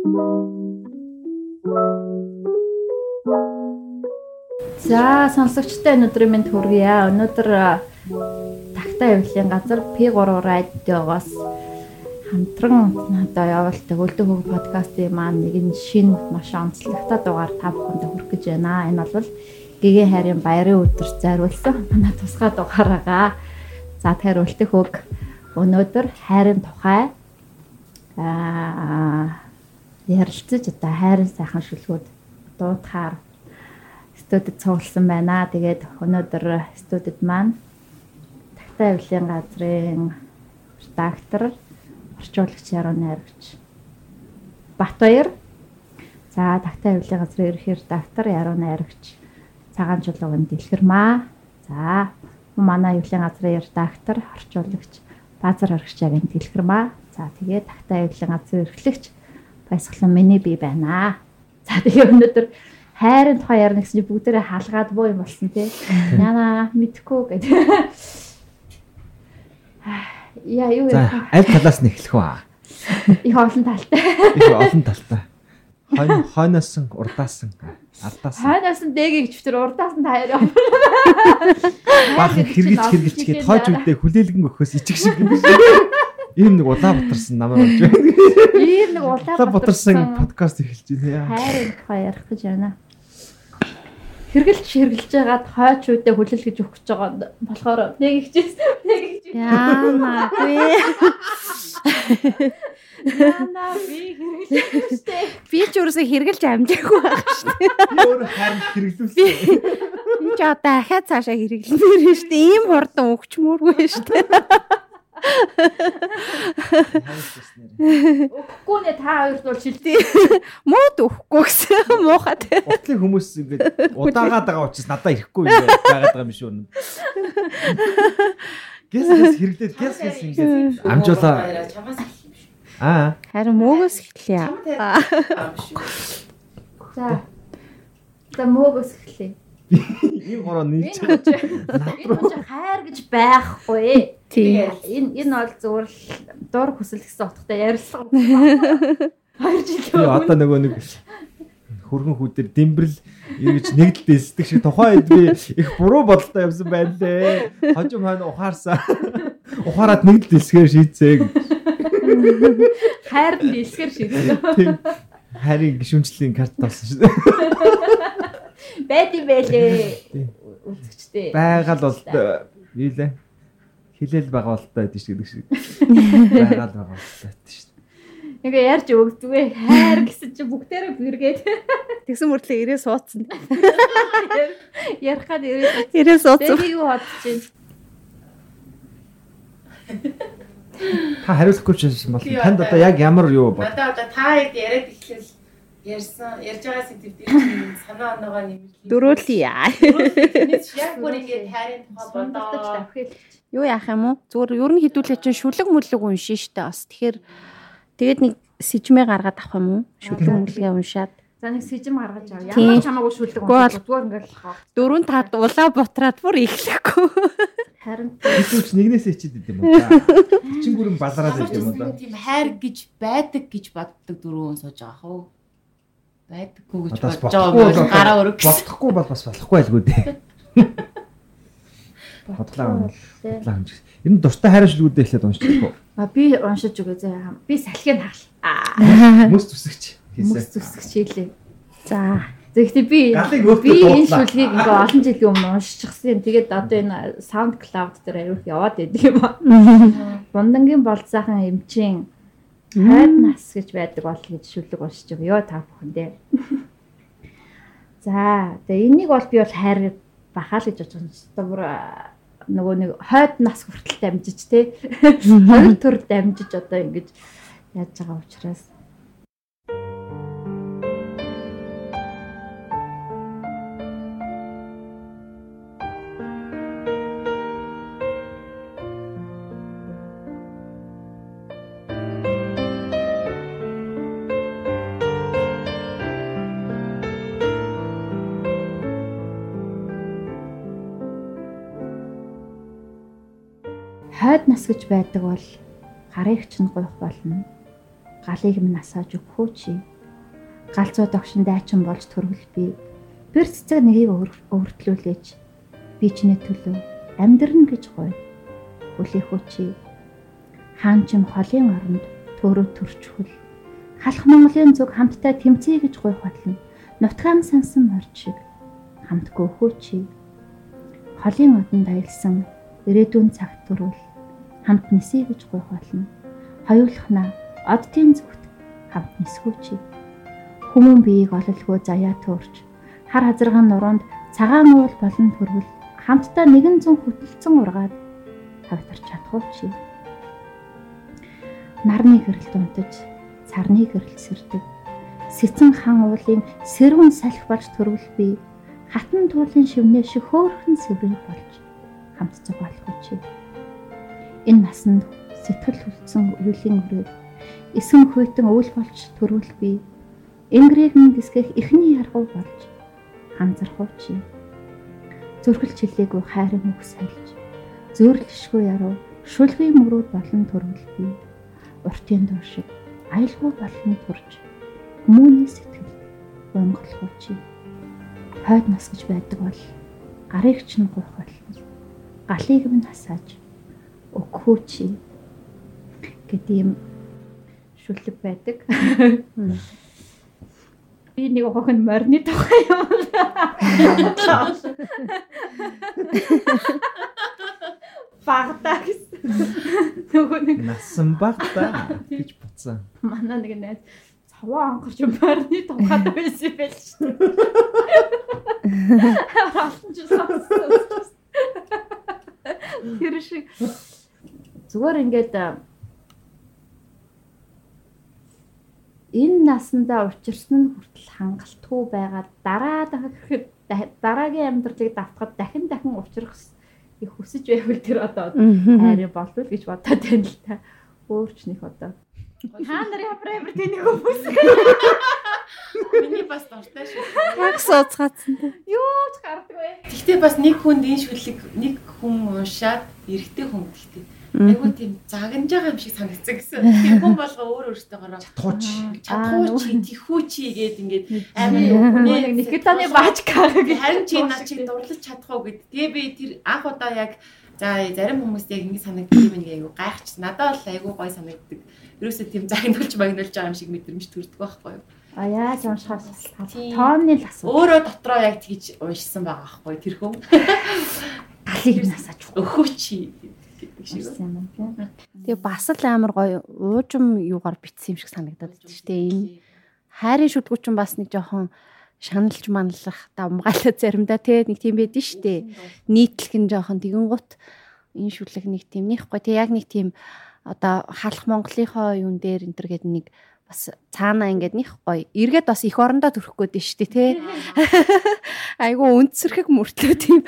За сонсогчтой өнөөдрийн мэнд хүргье. Өнөөдөр тагтаа явлын газар P3 радиогоос хамтран одоо явуулдаг Өлдөө хөг подкастын маань нэгэн шин маш онцлогтой дугаар та бүхэнд хүргэж гэж байна. Энэ бол гэгээ хайрын баярын өдөр зориулсан манай тусгай дугаар байгаа. За тэгэхээр Өлдөө хөг өнөөдөр хайрын тухай аа ярилцаж одоо хайрын сайхан шүлгүүд дуудахаар студид цугласан байна. Тэгээд өнөөдөр студид маань Тагтаа авилын газрын редактор, орчуулагч Яруу найрагч Батбаяр. За Тагтаа авилын газрын ерөнхий редактор Яруу найрагч Цагаан чулуугийн Дэлгэрмаа. За манай авилын газрын редактор, орчуулагч Баазар оргичаагийн Дэлгэрмаа. За тэгээд Тагтаа авилын газрын эрхлэгч Баясгалан миний бий байна. За тэгээ өнөөдөр хайрын тухай ярина гэсэн чинь бүгдээрээ хаалгаад буу юм болсон тий. Яна мэдхгүй гэдэг. Яа юу За аль талаас нь эхлэх вэ? их олон талтай. Их олон талтай. Хойно хойноос нь урдаас нь алдаас нь дэгийг чвтер урдаас нь таяр юм. баахан хэрглэж хэрглэж гээд хойч үдээ хүлээлгэн өгөхөөс ичих шиг юм биш. Ийм нэг улаа бутарсан намайг болж байна. Ийм нэг улаа Улаа бутарсан подкаст эхэлж байна. хайрын тухай ярих гэж байна. Хэргэлж хэргэлж байгаад хойч үдээ хүлэл гэж өгч байгаа болохоор нэг ихжээс нэг ихжээс Яамаагүй. яана би хэргэлж штэ. Би ч өөрөөсөө хэргэлж амжаагүй байх шүү дээ. Би өөр харин хэрэглүүлсэн. Би ч одоо ахаад цаашаа хэрэглэнээр шүү дээ. Ийм хурдан өгчмөөргүй шүү дээ. Өгөхгүй нэ та хоёрт бол шилдэг. Мууд өгөхгүй гэсэн муухай тий. Утлын хүмүүс ингээд удаагаад байгаа учраас надад ирэхгүй байгаад байгаа юм шүү. Гэс гэс хэрэглээд гэс гэс ингээд амжуулаа. чамаас их юм шүү. Аа. Харин мөөгөөс эхэлье. За. За мөөгөөс эхлэе. Ийм гороо Энэ нийлж чинь энэ чинь хайр гэж байхгүй. Тий. Энэ энэ бол зүгээр л дур хүсэл гэсэн утгатай ярилцлага. Хоёр жил би одоо нөгөө нэг хөргөн хүүдэр дэмбэрл эргэж нэгдэл дэсдэг шиг тухайн үед би их буруу бодолтой явсан байна лээ. Хожим хойно ухаарсан. Ухаарад нэгдэл дэсгээр шийдсэй. хайр шийдсэн. Тийм. Харин гişүнчлийн карт тавсан шүү дээ. Байд юм байлээ. Үзэгчтэй. Байгаал бол юу лээ. Хилээл байгаа болтой байдаг шиг гэдэг шиг. Байгаал байгаа болтой байдаг шүү. Ингээ ярьж өгдөггүй. Хайр гэсэн чи бүгдээрээ бэргээд Тэгсэн мөртлөө ирээ суудсан. ярих гад ирээд. Ирээ суудсан. Тэгээ юу бодож байна? Та хариулахгүй ч юм бол Би танд одоо- одоо яг ямар юу бод. Надад одоо та хэд яриад ихлээр ярьсан ярьж байгаа сэдвүүд энэ санаа оноогоо нэмэлт. Дөрөөлье. Яг бүр ингээд хайрын тухай Бодож давхил. Юу яах юм уу? Зүгээр ер нь хідүүлээ чинь шүлэг мүлэг уншин штэ бас. Тэгэхээр тэгээд нэг сэжмээ гаргаад авах юм уу? Шүлэг мүлгээ уншаад. За нэг сэжим гаргаж ав. Ямар ч хамаагүй шүлдэг Гол. уншиж зүгээр ингээл хоо. Дөрөв таад улаа бутраад бүр эхлэхгүй. Харин Хэвч нэгнээсээ ичээд идэм үү. Чин гүрэн балараад идэм үү. Тийм хайр гэж байдаг гэж боддог дөрөв сууж байгаа хөө. Байдаггүй гэж бодож байгаа бол гараа өргөс. Бодохгүй бол бас болохгүй айлгүй дээ. Бодлоо. Бодлоо юм. Ер нь дуртай хайрын шүлгүүдээ эхлээд уншчихгүй. А би уншиж үгүй заа. Би салхийг хаал. Хүмүүс зүсгч Хүмүүс хийсэн. зүсгэж хийлээ. За. Тэгэхдээ би би энэ шүлгийг ингээ олон жилийн өмнө уншчихсан. Тэгээд одоо энэ SoundCloud дээр аюух яваад идэг юм аа. Бундангийн болцоохон эмчийн хайд нас гэж байдаг бол гэж шүлэг уншиж. Йоо та бүхэндээ. За, тэгээ энийг бол би бол хайр бахаал гэж бодож бүр нөгөө нэг хойд нас хүртэл дамжиж те хоёр төр дамжиж одоо ингэж яаж байгаа учраас нас гэж байдаг бол гарыг ч нь гойх болно. Галыг минь насааж өгөхөө чи. Галзуу догшин дайчин болж төргөл би. Бэр цэцэг нэгийг өөртлүүлээч. Би чиний төлөө амьдрна гэж гой. Хүлээхүү чи. Хаан чим холын оронд төөрөө төрчхөл. Халах Монголын зүг хамтдаа тэмцэе гэж гойх болно. Нутгаан сансан морж шиг хамтгүй хөө чи. Холын одонд аялсан ирээдүйн цагт төрүүл хамт нисэе гэж гойх болно. Хоёулахна оддын зүгт хамт нисгүүч. Хүмүүн биеийг ололгүй заяа туурч хар хазарган нуруунд цагаан уул болон төрвөл хамтдаа нэгэн зүүн хөтөлцөн ургаад тавтарч чадхууч. Нарны гэрэлд унтаж царны гэрэлд сэрдэг. Сэцэн хан уулын сэрүүн салхи болж төрвөл би хатан туулын шивнээ шиг хөөрхөн сэврээ болж хамт зугаалах учив энэ насанд сэтгэл хүлцэн үеийн өрөө эсэм хүйтэн өвөл болж төрүүл би ингрэгэн гисгэх эхний яргуу болж ханзархуу чи зүрхэл чилээгүй хайрын үг сальж зөөрлөшгүй яруу шүлгийн мөрүүд болон төрүүл би уртын дуу шиг аялгүй болон турж хүмүүний сэтгэл онголох чи хойд нас гэж байдаг бол гарыг ч нь гуйх болно галыг минь хасааж өгөхүүчи гэдэг юм шүлэг байдаг. Би нэг хохин морины тухай юм. Багтаа гэсэн. Нөгөө нэг Насан багтаа гэж буцсан. манай нэг найз цаваа ангарч морины тухайд байсан байл шүү дээ. Олон ч сонссон. Тэр шиг Зүгээр ингээд энэ насандаа учирсан нь хүртэл хангалтгүй байгаад дараа дахиад дараагийн амьдралыг давтахад дахин дахин учрах их хүсэж байвал тэр одоо хайр болов гэж бодоод байна л та. Өөрч нэх одоо. Та нарын хавраар тэнийг хүмүүс. Миний бас дуртай шүү. Яг сууцгаацсан те. Юу ч гардаггүй. Гэхдээ бас нэг хүнд энэ шүлэг нэг хүн уншаад эрэгтэй хүн гэхдээ айгуу тийм загнаж байгаа юм шиг санагдсан гэсэн. Тийм хүн болго өөр өөртөөгөөрөө Чадхууч. чадхууч, тэхүүч гээд ингээд амар нэг Никитаны баачка гэх харин чи наа чи дурлаж чадах уу гэд. Тэгээ би тэр анх удаа яг за зарим хүмүүст яг ингэ санагддаг юм айгуу гайхч. Надад бол айгуу гой санагддаг. Ерөөсөө тийм загнуулж магнуулж байгаа юм шиг мэдрэмж төрдөг байхгүй юу? А яаж уншихаас Тийм. тооны л асуу. Өөрөө дотроо яг тэгж уншсан байгаа байхгүй тэр хүн. Галыг насаж Өхөөчи гэдэг шиг. тийм. Тэгээ бас л амар гоё уужим юугаар битсэн юм шиг санагдаад байна шүү дээ. Энэ хайрын шүлгүүч нь бас нэг жоохон шаналж маналах давмгаалаа заримдаа те нэг тийм байдэн шүү дээ. Нийтлэх нь жоохон тэгэн гут энэ шүлэг нэг тийм нэхгүй те яг нэг тийм одоо халах Монголынхоо юун дээр энэ төр гэдэг нэг бас цаана ингээд них гоё. Эргээд бас их орондоо төрөх гээд нь дээ те. Айгу үнцэрхэг мөртлөө тийм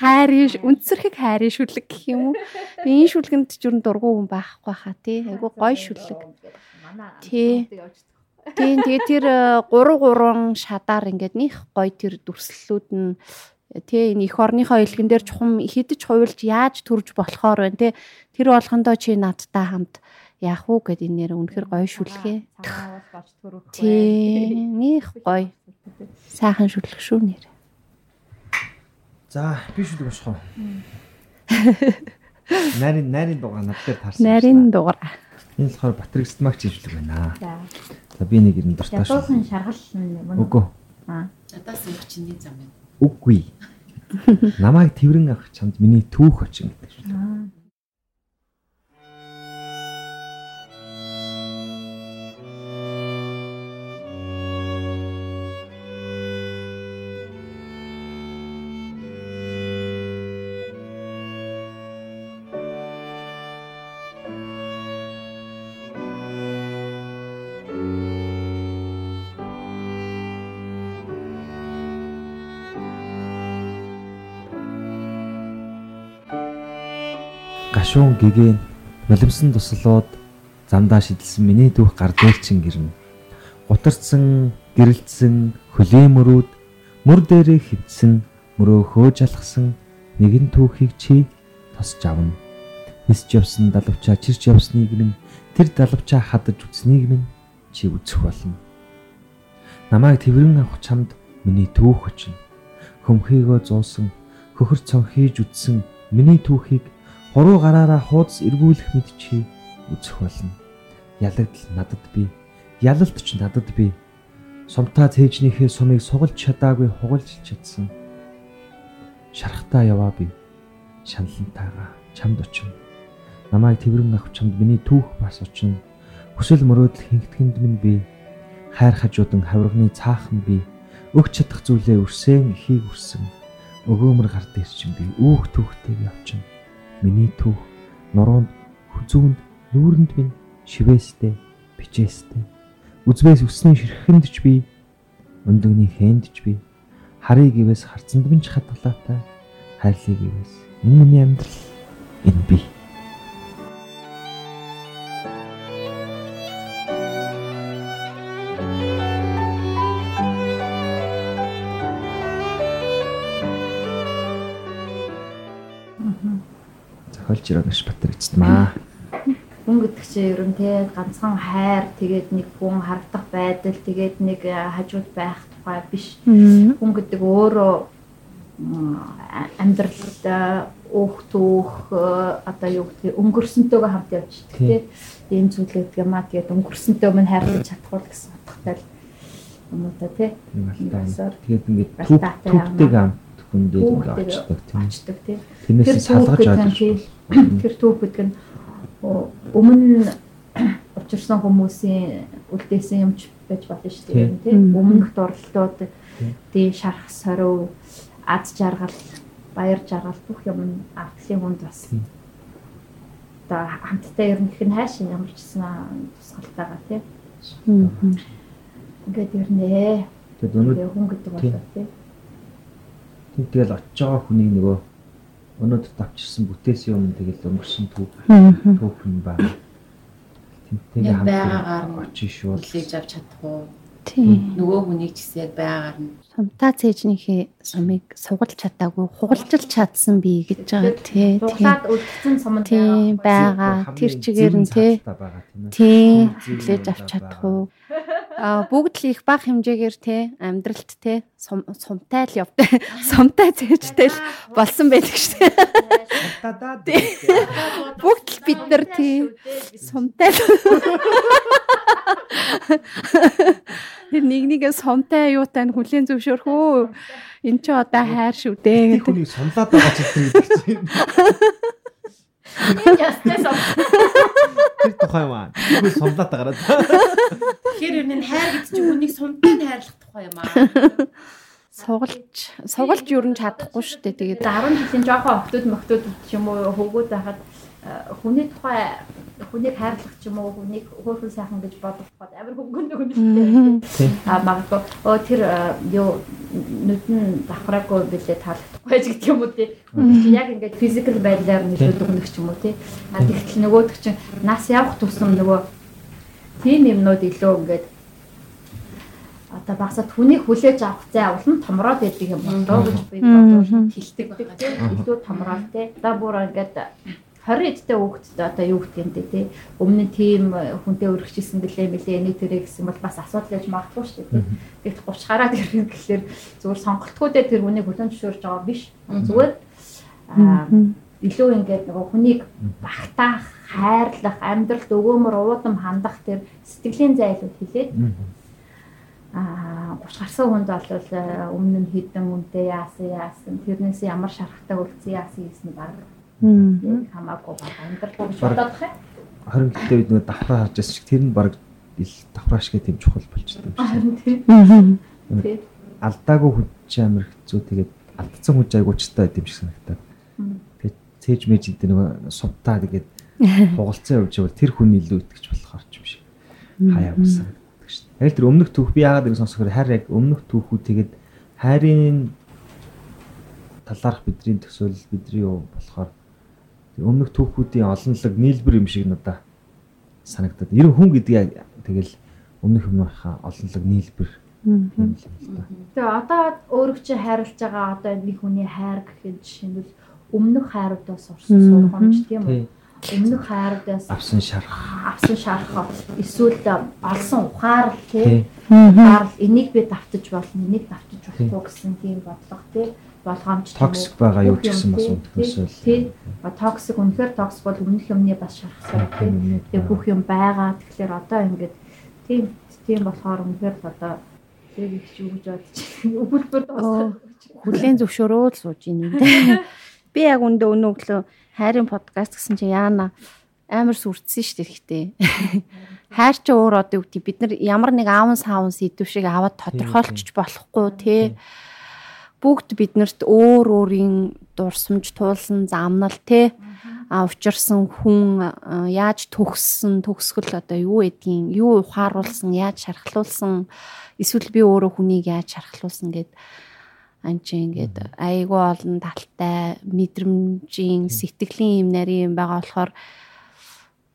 хайрын үнцэрхэг хайрын шүлэг гэх юм уу. Тэгээ энэ шүлгэнд ч юу дургу хүн байхгүй хаа тий. Айгу гоё шүлэг. Тий. Тийм тэгээ тэр 3 3 шадаар ингээд них гоё тэр дүрслэлүүд нь тий энэ их орныхоо илгэн дээр чухам хідэж хуйлж яаж төрж болохоор байна тий. Тэр болгондоо чи надтай хамт яах уу гэд энэ нэр үнэхэр гоё шүлгээ. Цагаан уус болж төрөх. Тий них гоё. Сайхан шүлэг шүү нэр. За би шүлэг бошхоо. Нарийн нарийн дугаар над дээр таарсан. Нарийн дугаар. Энэ болохоор Батрик Стмагч шүлэг байна. За. За би нэг юм дуртай шүү. шаргал юм. Үгүй. Аа. Надаас юм чиний зам байна. Үгүй. Намайг тэрэн авах чамд миний түүх очин гэдэг шүү. Аа. гашуун гэгээн нулимсан туслууд замдаа шидэлсэн миний дүүх гар дээлчин гэрнэ. Гутарсан, гэрэлтсэн хөлөөмөрүүд мөр дээрээ хөвсөн мөрөө хөөж алхсан нэгэн түүхийг чи тосч авна. Нисж явсан далавчаа чирч явсныг минь тэр далавчаа хадаж үцнийг минь чи үзэх болно. Намайг тэрвэн авах чамд миний түүх очино. Хөмхийгөө зуусан хөхөр цонхийж үтсэн миний түүхийг хуруу гараараа хуудас эргүүлэх мэд чи үзэх болно. Ялагдл надад би, ялалт ч надад би. Сумтаа цээжнийхээ сумыг сугалж чадаагүй хугалж чадсан. Шарахтаа яваа би. Шаналнтайгаа чамд очино. Намайг тэрвэн авах чамд миний түүх бас очино. Хүсэл мөрөөдөл хинхтгэнд минь би хайр хажуудан хаврагны цаахан би өгч чадах зүйлээ өрсөн ихийг өрсөн өгөөмөр гард ирчин би үүх түүхтэйг явчихна. Миний түүх нуруунд хүзүүнд нүүрэнд минь шивээстэй бичээстэй. Үзбээс өссөн ширхэнд ч би өндөгний хээнд ч би харыг ивээс харцанд минь ч хатгалаатай хайрлыг ивээс энэ миний амьдрал энэ би зохиолч Иронш Батар эцтмаа. Хүн гэдэг чинь ер нь те ганцхан хайр тэгээд нэг хүн харагдах байдал тэгээд нэг э, хажууд байх тухай биш. Хүн гэдэг өөрөө амьдралд өөх түүх э, одоо юу гэдэг өнгөрсөнтэйгээ хамт явж тий. Ийм зүйл гэдэг юм аа тэгээд өнгөрсөнтэй минь хайрлаж чадахгүй л гэсэн утгатай л юм уу та тий. Тэгээд ингээд түүхтэйг хамт хүн дээр ингээд очдог тийм. Очдог тий. Тэрнээс салгаж ойлгож Тэр түүх гэдэг нь өмнө учирсан хүмүүсийн үлдээсэн юмч байж болно шүү дээ тийм. өмнөх дурлалууд тий шарах сорив аз жаргал баяр жаргал бүх юм артлын хүнд бас одоо хамтдаа ер нь хайш ямар ч гэсэн тусгалтайгаа тий. Ингээд ер нь тэгээд өнөөдөр хүн гэдэг болоо тий тэгэл очиж байгаа хүнийг нөгөө өнөөдөр давчирсан бүтээсэн юм тэгэл өнгөрсөн түүх түүх юм байна. Тэнтэйгээ хамтдаа очиж шууд хүлээж авч чадах уу? Тийм. Нөгөө хүнийг ч гэсэн яг байгаар нь Сумтаа цээжнийхээ сумыг сугалж чадаагүй хугалж чадсан би гэж байгаа тий. Дуглаад үлдсэн сум Тийм байгаа. Тэр чигээр нь тий. Тийм. Хүлээж авч чадах уу? А бүгд л их бага хэмжээгээр те амьдралт те сумтай л явтай сумтай зээжтэй л болсон байдаг шүү дээ. Бүгд л бид нар тий сумтай л Тэр нэг нэгэ сумтай аюутай нь хүлэн зөвшөөрөх үү? Эн чи одоо хайр шүү дээ. Түүнийг сунлаад байгаа ч гэдэг чинь. Ястай сум. Тэр тухай юм аа. Түүнийг сунлаад байгаа. Тэгэхээр ер нь хайр гэдэг чинь хүнийг сумтай хайрлах тухай юм аа. Сугалж сугалж юу н чадахгүй шүү дээ. Тэгээд 10 жилийн жоохон охтууд мөхтүүд ч юм уу хөвгүүд байхад хүний тухай хүнийг хайрлах ч юм уу хүнийг хөөрхөн сайхан гэж бодох бод амар хөнгөн дээ. А магадгүй оо тэр юу нүдэн давхраагүй билээ таалагдахгүй ч гэдэг юм уу тий. Яг ингээд физикал байдлаар нөлөөдөг нэг ч юм уу тий. А тэгтэл нөгөөдөг чинь нас явах тусам нөгөө тийм юмнууд илүү ингээд одоо багсад хүнийг хүлээж авах зай улам томроод байдаг юм болоо гэж би бодож хэлдэг байна. Илүү томроод тий. Одоо бүр ингээд 20 эдтэй хүүхдэд одоо юу гэх юм те тий өмнө нь тийм хүнтэй өргөжчихсэн гэлээ мэлээ энийг тэрэ гэсэн бол бас асуудал яж магадгүй шүү дээ Тэгэхдээ 30 гараад ирэх гэхэлэр зүгээр сонголтгүйдээ тэр хүнийг хүлэн зөвшөөрж байгаа биш. Зүгээр илүү ингээд нөгөө хүнийг багтаах хайрлах амьдралд өгөөмөр уудам хандах тэр сэтгэлийн зайлууд хэлээд а 30 гарсан хүнд бол өмнө нь хідэн үнтэй яасан яасан тэрнээс ямар шарахтай үлдсэн яасан гэсэн баг хамаагүй баг амьдралгүй гэж бодоод юм. Харин гэхдээ бид нэг давхраа харж байсан шиг тэр нь баг ил давхраа шиг тийм чухал болчихсон юм шиг. Харин тийм. Алдаагүй хүч амир хэцүү тэгээд алдсан хүч айгуучтай байд юм шиг санагдаад. Тэгээд цээж мэж гэдэг нэг сувтаа тэгээд хугалцсан явж байвал тэр хүн илүү итгэж болохоор ч юм шиг. Хаяа усан гэдэг шүү дээ. Яг тэр өмнөх түүх би яагаад ингэ сонсохоор хайр яг өмнөх түүхүүд тэгээд хайрын талаарх бидний төсөөлөл бидний юу болохоор өмнөх түүхүүдийн олонлог нийлбэр юм шиг надаа санагдаад. Ер нь хүн гэдгийг тэгэл өмнөх юмнуудынхаа олонлог нийлбэр юм л да. Тэгээ одоо өөрөө чи хайрлаж байгаа одоо нэг хүний хайр гэхэд жишээлбэл өмнөх хайруудаас урсан сургамж тийм үү? Өмнөх хайруудаас Авсан шарах. авсан шарах эсвэл олсон ухаарл тийм ухаарл энийг би давтаж болно, энийг давтаж болохгүй гэсэн тийм бодлого тийм болгоомж? Токсик байгаа юу ч гэсэн бас тий, тий, л. тий. Токсик үнэхээр токсик бол өмнөх юмны бас шархсаар тийм. Тэгээ бүх юм байгаа. Тэгэхээр одоо ингээд тийм тийм болохоор үнэхээр л одоо зэрэг их ч үгж бодож өгүүлбэр дуусах. хүлэн зөвшөөрөө л сууж ийн юм. Би яг өндөө өнөө өглөө хайрын подкаст гэсэн чинь яана амар сүрдсэн шүү дээ ихтэй. Хайр чи өөр одоо юу гэдэг бид нар ямар нэг аавн саавн сэдв шиг аваад тодорхойлчих болохгүй тий. Бүгд биднэрт өөр өөрийн дурсамж туулсан замнал тий а учирсан хүн яаж төгссөн төгсгөл одоо юу гэдгийг юу ухааруулсан яаж шархлуулсан эсвэл би өөрөө хүнийг яаж шархлуулсан гэд ан чи ингээд айгүй олон талтай мэдрэмжийн сэтгэлийн юм нарийн юм байгаа болохоор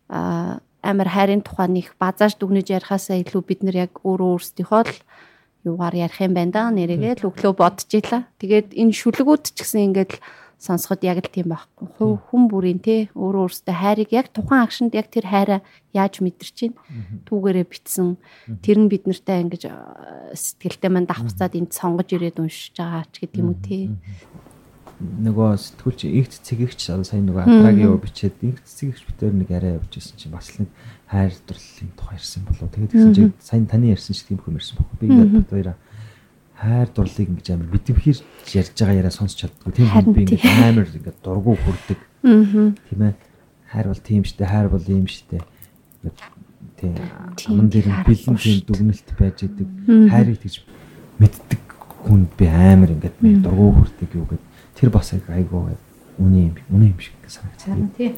а амар хайрын тухай нэг базааж дүгнэж ярихаасаа илүү бид нар яг өөрөө өөрсдийнхөө л юугаар ярих юм байна да нэрээгээ л өглөө бодож илаа. Тэгээд энэ шүлгүүд ч гэсэн ингээд л сонсоход яг л тийм байхгүй. Хүн бүрийн те өөрөө өөрсдөө хайрыг яг тухайн агшинд яг тэр хайраа яаж мэдэрч чинь түүгээрээ битсэн. Тэр нь бид нартай ингэж а, сэтгэлтэй манд давхцаад энд сонгож ирээд уншиж байгаа ч гэдэг юм уу те. Нөгөө сэтгүүлч игт цэгэгч сая нөгөө атрагийн юу бичээд игт цэгэгч битээр нэг арай явж ирсэн чинь бас нэг хайр дурлалын тухай ярьсан болов. Тэгээд тэгсэн чинь сайн таны ярьсан шиг тийм юм ярьсан баггүй. Би ингээд бат хоёраа хайр дурлалыг ингэж амар битэмхэр ярьж байгаа яриа сонсч чаддгүй. Тийм хүн би ингээд амар ингээд дургу хүрдэг. Аа. Тийм ээ. Хайр бол тийм штэ, хайр бол ийм штэ. Тийм аман дээр бэлэн тийм дүгнэлт байж идэг. Хайрыг тэгж мэддэг хүнд би амар ингээд дургу хүрдэг юу гэдэг. Тэр бас яг айгуу үний юм үний юм шиг санагдсан. Харин тийм.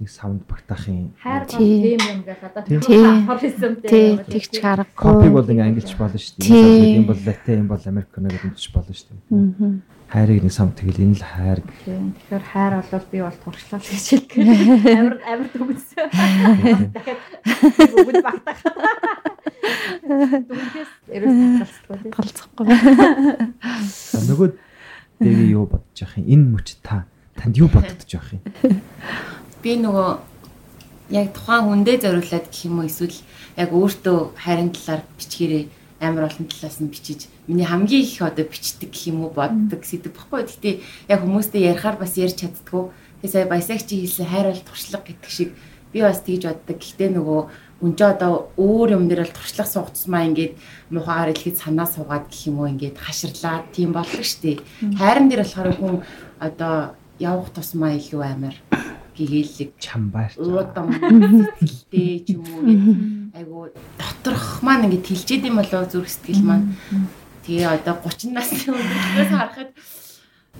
Нэг саунд багтаахын Хайр бол Тий. тийм юм Тий. хоризонтэй. Тий, тэгч гаргагүй. Копиг бол ингээ ангилж болно шүү дээ. Энэ бол латин, энэ бол американо гэдэг мэдчих болно шүү дээ. Аа. Хайрыг нэг сам тэгэл энэ л хайр. Тэгэхээр хайр бол би бол туршлаа гэж хэлдэг. Амар амар төгссөн. Дахиад бүгд багтах. Дүнхээс ерөөс. Галзахгүй. За, Нөгөө дээг юу бодож явах юм? Энэ мөч та танд юу бодогдож явах юм? би нөгөө яг тухайн хүндээ зориулаад гэх юм уу эсвэл яг өөртөө хайрын талаар бичгээрээ амар олон талаас нь бичиж миний хамгийн их одоо бичдэг гэх юм уу боддог сэдв баггүй. Гэхдээ яг хүмүүстэй ярихаар бас ярьж чаддгүй. Тэгээ сая баясагч хэлсэн хайр бол туршлага гэдэг шиг би бас тэгж боддог. Гэхдээ нөгөө үнжээ одоо өөр юм дээр л туршлага суугцсмаа ингээд мухагаар илгээд санаа суугаад гэх юм уу ингээд хаширлаад тийм боллоо штэ. Хайран дээр болохоор хүн одоо явах тусмаа илүү амар гэгээлэг Чам баярч. уудам сэтгэлтэй ч юм уу айгу доторх маань ингээд хилчээд юм болоо зүрх сэтгэл маань тэгээ одоо 30 насны өмнөөс харахад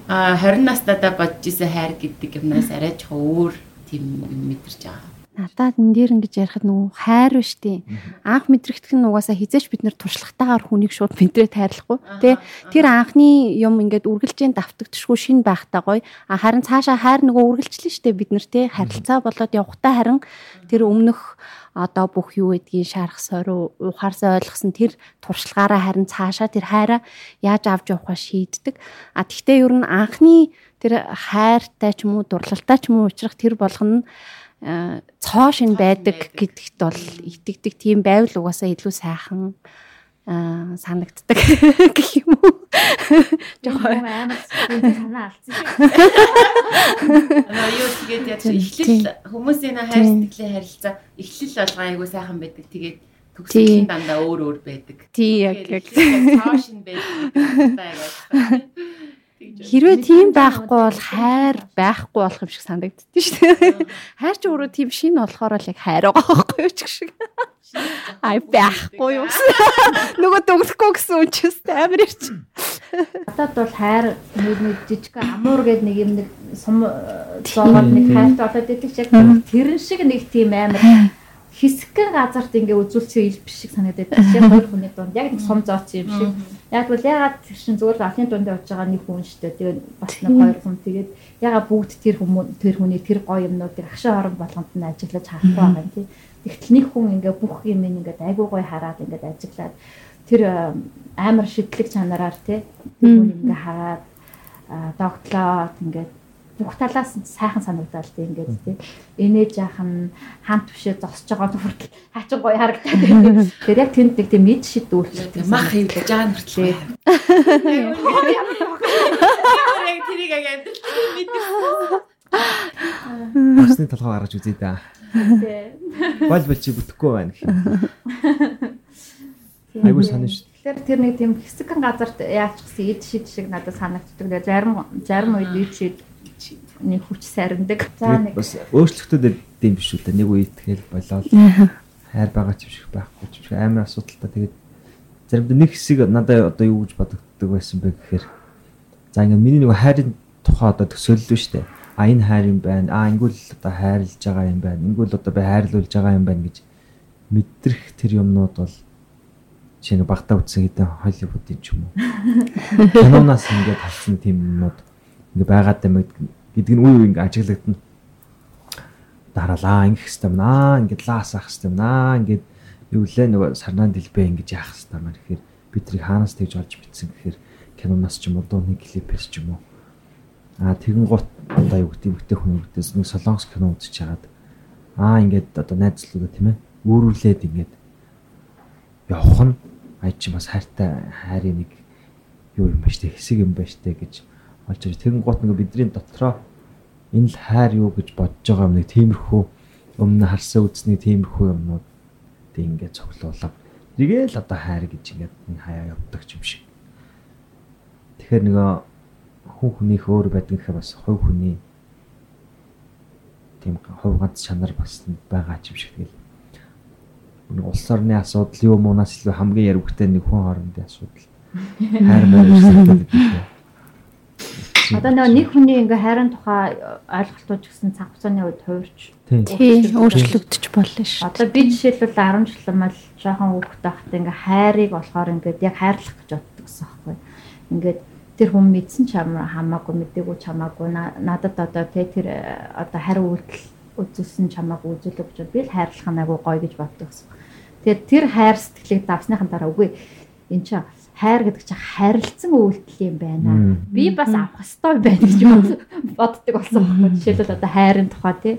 а 20 настайдаа бодож исэн хайр гэдэг юмнаас арай жоо өөр тийм юм мэдэрч байгаа. Надад энэ дээр ингэж ярихад нөгөө хайр биш тий. Анх мэдрэгдэх нь угаасаа хизээч бид нэр туршлагатаагаар хүнийг шууд мэдрээд хайрлахгүй тий. Тэр анхны юм ингээд үргэлжлэн давтагдчихгүй шин байхтай гоё. Харин цаашаа хайр нөгөө үргэлжлэн штэ бид нар тий. Харилцаа болоод явахтаа харин тэр өмнөх одоо бүх юу гэдгийг шарах сорив ухаарсаа ойлгосон тэр туршлагаараа харин цаашаа тэр хайраа яаж авч явахаа шийддэг. А тэгтээ ер нь анхны тэр хайртай ч юм уу дурлалтай ч юм уу учрах тэр болгоно нь цоо шин байдаг гэдэгт бол итгэдэг тийм байвал угаасаа илүү сайхан а санагддаг гэх юм уу. Жохоо амар санаа алдсан шиг. Аа юу тэгээд яаж эхлэл хүмүүсийн хайр сэтгэлийн харилцаа эхлэл болгоо айгу сайхан байдаг. Тэгээд төгсгөл нь дандаа өөр өөр байдаг. тий яг яг цаашин байдаг. хэрвээ тийм байхгүй бол хайр байхгүй болох юм шиг санагддээ шүү дээ. Хайр ч өөрөө тийм шин болохоор л яг хайр байгаа байхгүй юу ч шиг. Ай байхгүй юу. Нөгөө дөгөхгүй гэсэн үг ч гэсэн амар ирч. Надад бол хайр нэг нэг жижиг амуур гэдэг нэг юм нэг сум зоогоод нэг хайртай болоод идэг ч яг тэрэн шиг нэг тийм амар хэсгэн газарт ингээ үзүүлсэн ил биш шиг санагдаад. Яг хоёр хүний дунд яг нэг сум зооц юм шиг. Яг бол ягаад тэр чин зүгээр алын дунд явж байгаа нэг хүн шүү дээ. Тэгээд бас нэг хоёр хүн тэгээд ягаад бүгд тэр хүмүүс тэр хүний тэр гоё юмнуудыг агшаа хорон болгонд нь ажиглаж харахгүй байгаа юм тий. Тэгтэл нэг хүн ингээ бүх юм ингээд айгуу гоё хараад ингээд ажиглаад тэр амар шидлэг чанараар тий тэр хүн ингээ хараад догтлоод ингээд бүх талаас нь сайхан санагдал тий ингээд тий энэ жаахан хамт бишээ зогсож байгаа хүртэл хаачин гоё харагдаад байна. Тэр яг тэнд нэг тийм мэд шид үйлчлээ. Мах хийлээ жаан хүртлээ. Яг тэрийг яг амжилт мэдэрсэн. Басны толгой гаргаж үзье да. Бол бол чи бүтэхгүй байна гэх юм. Айгуу санаа шүү. Тэгэхээр тэр нэг тийм хэсэгэн газарт яачихсан эд шид шиг надад санагддаг. Тэгээ зарим зарим үед эд шид нэг хүч сарндаг. За нэг бас өөрчлөлтүүд эдэм биш үү та? Нэг үед тэгэл болоод. Хайр байгаа ч юм шиг байхгүй ч юм шиг. Амар асуудалтай. Тэгээд заримдаа нэг хэсэг надад одоо юу гэж бодогддог байсан бэ гэхээр за ингээ миний нэг хайрын тухай одоо төсөөллөө штэ а энэ хайр юм байна? А ингүүл одоо хайрлаж байгаа юм байна? Ингүүл одоо би хайрлуулж байгаа юм байна гэж мэдрэх тэр юмнууд бол чинь багтаа үтсэн гэдэг Холливуудын ч юм уу. Киноноос ингээд харсан тийм юмнууд. Ингээ байгаад юм гэдэг нь үе үе ингээ ажиглагдана. Дараалаа ингэх хэвээр юм аа ингээд лаас ах хэвээр юм аа ингээд юу лээ нөгөө сарнаан дэлбэ ингэж яах хэвээр юм гэхээр бид тэрийг хаанаас тэгж олж битсэн гэхээр киноноос ч юм уу дууны клипээс ч юм уу. Аа тэгэн гут одоо юу гэдэг бүтээх хүн бүтээс нэг солонгос кино үзэж хагаад аа ингээд одоо найзлуудаа тийм ээ өөрүүлээд ингээд явах нь ая чи бас хайртай хайрын нэг юу юм ба штэ хэсэг юм ба штэ гэж олж ирж тэгэн гут нэг бидний дотроо энэ л хайр юу гэж бодож байгаа юм нэг тиймэрхүү өмнө харсан үзсний тиймэрхүү юмнууд тэг ингээд цоглуулав. Тэгээл одоо хайр гэж ингээд энэ хаяа явдаг юм шиг. Тэгэхээр нөгөө хүн хүнийх өөр байдаг гэхээр бас хувь хүний тийм хувь ганц чанар бас байгаа юм шиг тэгэл. Нэг улс орны асуудал юу муунаас илүү хамгийн яригтэй нэг хүн хоорондын асуудал. Хайр маяг хэрэгтэй. Одоо нөгөө нэг хүний ингээ хайрын тухай ойлголтууд гэсэн цаг хугацааны үед хувирч өөрчлөгдөж болно шүү. Одоо би жишээлбэл 10 жил мал жоохон хүүхэд байхдаа ингээ хайрыг болохоор ингээд яг хайрлах гэж боддог гэсэн байхгүй. Ингээд тэр хүн мэдсэн ч хамаагүй мэдээгүй ч хамаагүй надад одоо тий тэр одоо хариу үйлдэл үзүүлсэн ч хамаагүй үзүүлэг гэж би л хайрлах нь агай гоё гэж боддог гэсэн. Тэгэхээр тэр хайр сэтгэлийг давсныхан дараа үгүй эн чинь хайр гэдэг чинь харилцсан үйлдэл юм байна. Би бас авах ёстой байна гэж боддог болсон байна. Жишээлбэл одоо хайрын тухай тий.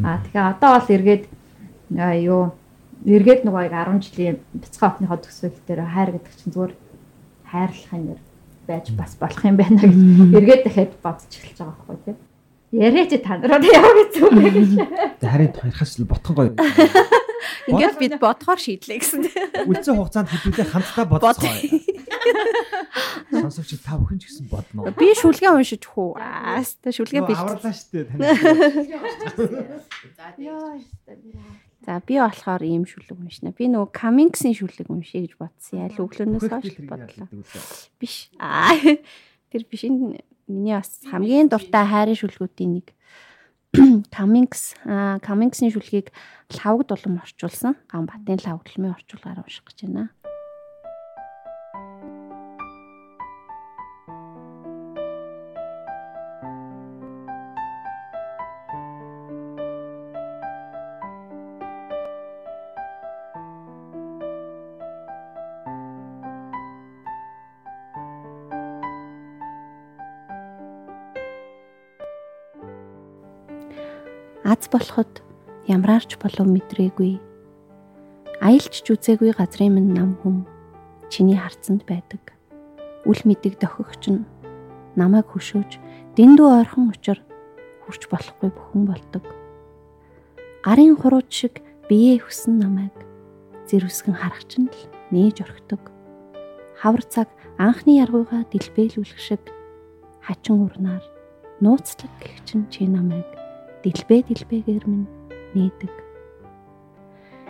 Аа тэгэхээр одоо бол эргээд юу эргээд нөгөө 10 жилийн бяцхан охныхоо төсөөл дээр хайр гэдэг чинь зүгээр хайрлахын нэр байж бас болох юм байна гэж эргээд дахиад бодож эхэлж байгаа байхгүй тий. Яриач та нараа яа гэсэн үг бэ гэж. Харин хоёрхаас ботхон гоё. Ингээд бид бодохоор шийдлээ гэсэн. Үлцэн хугацаанд хэдүүлээ хамтдаа бодцгоо. Сонсогч та бүхэн ч гэсэн бодно. Би шүлгээ уншиж хүү. Аас та шүлгээ бэлт. Аварлаа шүү дээ. За би болохоор ийм шүлэг уншина. Би нөгөө Cummings-ийн шүлэг уншия гэж бодсон. Яа л өглөөнөөс хойш бодлоо. Биш. Аа тэр биш энэ миний бас хамгийн дуртай хайрын шүлгүүдийн нэг Cummings Cummings-ийн шүлгийг лавгд улам орчуулсан. Ганбатын лавгдлмын орчуулгаар унших гэж байна. Аз болоход ямраарч болов мэдрээгүй. Аялч ч үзээгүй газрын минь нам хүм чиний харцанд байдаг. Үл мэдэг дохигч нь намайг хөшөөж дэндүү ойрхон учир хурч болохгүй бүхэн болдог. Гарын хурууч шиг биеэ хүсэн намайг зэрвсгэн харах чинь л нээж орхидог. Хавар цаг анхны яргууга дэлбэлүүлэх шиг хачин урнаар нууцлаг гэх чинь чи намайг дэлбээ дэлбээгээр минь нээдэг.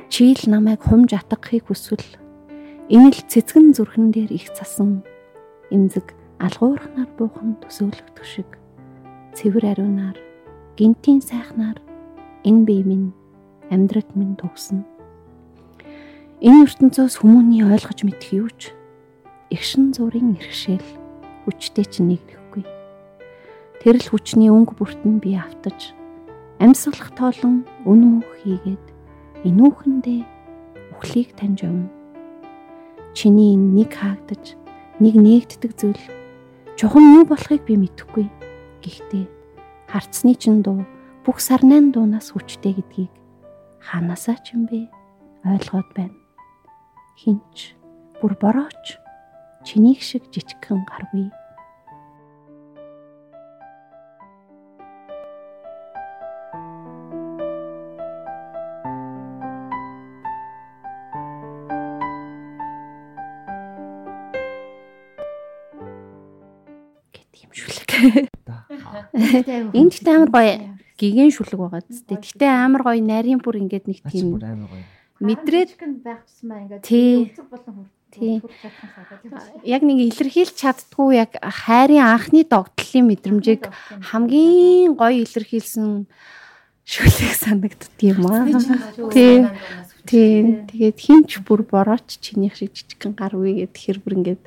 Чи л намайг хумж атгахыг хүсвэл энэ л цэцгэн зүрхэн дээр их цасан эмзэг алгуурхнаар буухан төсөөлөгдөх шиг цэвэр ариунаар гинтийн сайхнаар энэ бие минь амьдрал минь төгснө. Энэ ертөнцөөс хүмүүний ойлгож мэдэх юу ч эгшин зургийн иргэшэл хүчтэй чинь нэгдэхгүй. Тэрл хүчний өнгө бүртэн би автаж амьсгалах тоолон үн мөх хийгээд энүүхэндээ үхлийг таньж овно. Чиний нэг хаагдаж нэг нээгддэг зүйл чухам юу болохыг би мэдэхгүй. Гэхдээ харцны чин дуу бүх сарнайн дуунаас хүчтэй гэдгийг ханаасаа ч юм бэ ойлгоод байна. Хинч бүр борооч чинийг шиг жижигхэн гаргүй. Энд ихтэй амар гоё гигэн шүлэг байгаа зү. Гэхдээ амар гоё нарийн бүр ингээд нэг тийм мэдрээд байх тусмаа ингээд өцөг болон Тий. хүрч чадсан санагдаж яг нэг илэрхийлж чаддгүй яг хайрын анхны догтлын мэдрэмжийг хамгийн гоё илэрхийлсэн шүлэг санагддаг юм аа. Тий. Тий. Тэгээд хинч бүр борооч чинийх шиг жижигхэн гар үе гэд хэр бүр ингээд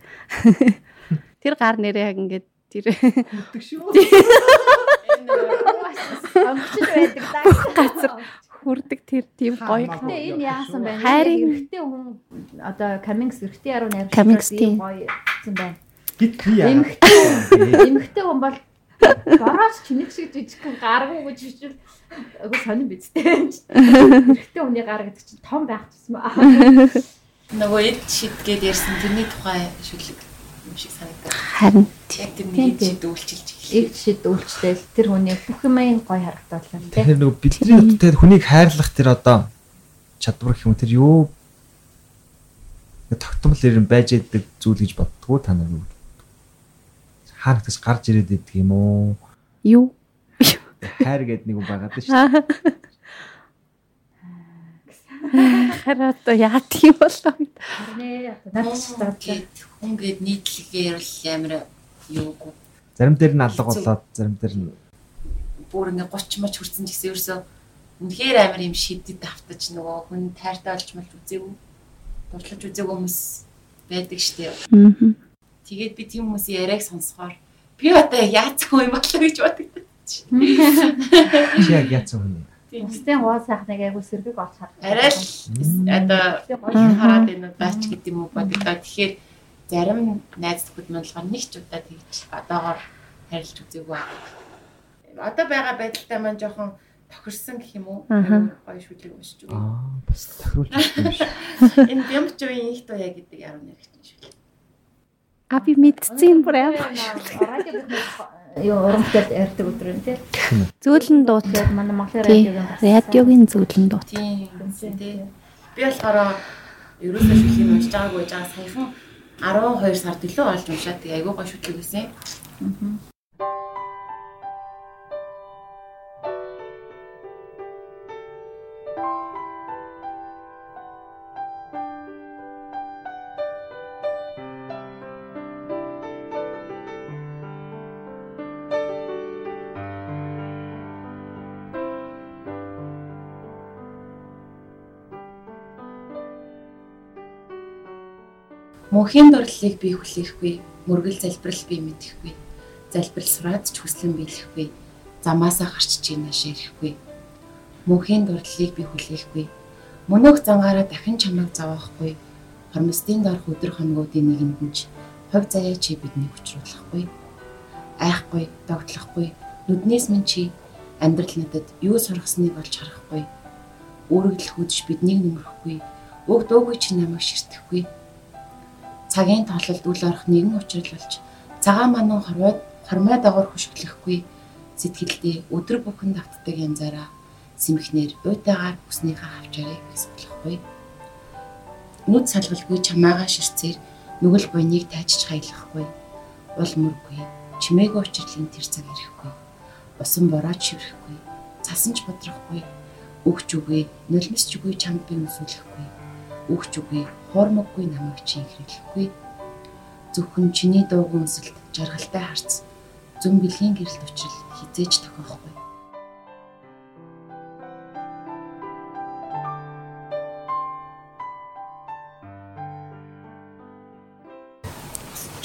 тэр гар нэрээ яг ингээд тэр Мэддэг шүү. Онгочд байдаг даа. газар хүрдэг тэр тийм гоё. Гэтэ энэ яасан байна? Хайрын- эрэгтэй хүн одоо Камингс эрэгтэй яруу найр Cummings тийм. гоё гэсэн байна. Гит би яа. Эмэгтэй эмэгтэй хүн бол борооч чиний шиг жижигхэн гаргуу гэж хичвэл айгу сонирн бидтэй. Эрэгтэй хүний гар гэдэг чинь том байх тусмаа. Нөгөө эд шидгээд ярьсан тэрний тухай шүлэг юм шиг санагдав. Харин Яг тэр Тийм, нэг тийм. шид үйлчилж Ийг шид үйлчлэл тэр хүний бүх юмын гоё харагдуулсан тийм. Тэр нөгөө бидний тэр хүнийг хайрлах тэр одоо чадвар гэх юм тэр юу тогтмол ирэн байж идэг зүйл гэж боддгоо та нар юу? Хаанаас гарч ирээд идэг юм уу? юу? Хайр гэдэг нэг юм байгаад шүү дээ. Хараа одоо яа тийм болоо. Нэ надад ч тадлаа. Гэт хүн гээд нийтлэгээр бол амар юугүй. Зарим дээр нь алга болоод зарим дээр нь Бүр ингээ 30 мач хүрсэн ч гэсэн ерөөсөө үнэхээр амар юм шидэд автаж нөгөө хүн тайртай болж малж үзээгүй. Дурлаж үзээгүй хүмүүс байдаг штеп. Аа. Тэгээд би тийм хүмүүсийн яриаг сонсохоор би одоо яацгүй юм болоо гэж боддог. чи яг яатсан хүн. Бусдын гоо сайхныг айгу сэргийг олж харах. Арай л одоо хараад энэ удаач гэдэг юм уу бодогдоо. Тэгэхээр зарим найз маань болохоор нэг ч удаа тэгж одоогоор харилж үзээгүй. Одоо байгаа байдалтай маань жоохон тохирсон гэх юм уу? Гоё шүлэг уншиж өгөө. Аа бас тохируулж юм шиг. Энэ Бямчвийн их туяа гэдэг 10 нэрэгч шүлэг. А би мэдсэн бүр амар. радио юу урамтай ярьдаг өдөр юм тий. Зөөлөн дуут. Тэгээд манай Монголын радиогийн бас Радиогийн зөөлөн дуут. Тийм. тий. Би болохоор ерөөсөө шүлгийг уншиж байгаагүй байж байгаа саяхан 12 сард илүү олж уншаад тэгээ айгүй гоё шүлэг байсан. Мөнхийн дурлалыг би хүлээхгүй, мөргөл залбирал би мэдэхгүй. Залбирал сураад ч хүслэн биелэхгүй. Замаасаа гарч чийнэ ширэхгүй. Мөнхийн дурлалыг би хүлээхгүй. Мөнөөх зангаараа дахин чамайг зовоохгүй. Хормостын дорх өдөр хоногуудын нэгэнд нь ч хог заяа чи биднийг учруулахгүй. Айхгүй, догтлохгүй. Нүднээс минь чи амьдрал надад юу сургасныг олж харахгүй. Үүрэгдэл хүдэж биднийг нөмрөхгүй. Уг дуугүй чи намайг ширтэхгүй цагийн тоололд үл орох нэгэн учрал болж цагаан манан хорвоод хормой дагавар хөшөглөхгүй сэтгэлдээ өдөр бүхэн давтдаг янзаараа сэмхнэр уйтайгаар бүснийхээ хавчаарыг хэсгэлэхгүй нүд салгалгүй чамаагаа ширцээр нүгэл буйныг тайчж хаялахгүй. Ул мөргүй чимээгүй учрлын тэр цаг ирэхгүй. Усан бороод шиврэхгүй цасан ч бодрахгүй өгч үгүй нулимсч үгүй чамд би өсвөлөхгүй өгч үгүй хуурмаггүй намайг чи хэрэглэхгүй. Зөвхөн чиний дуугүй өнсөлт жаргалтай харц зөв бэлгийн гэрэлт учрал хизээж тохиохгүй.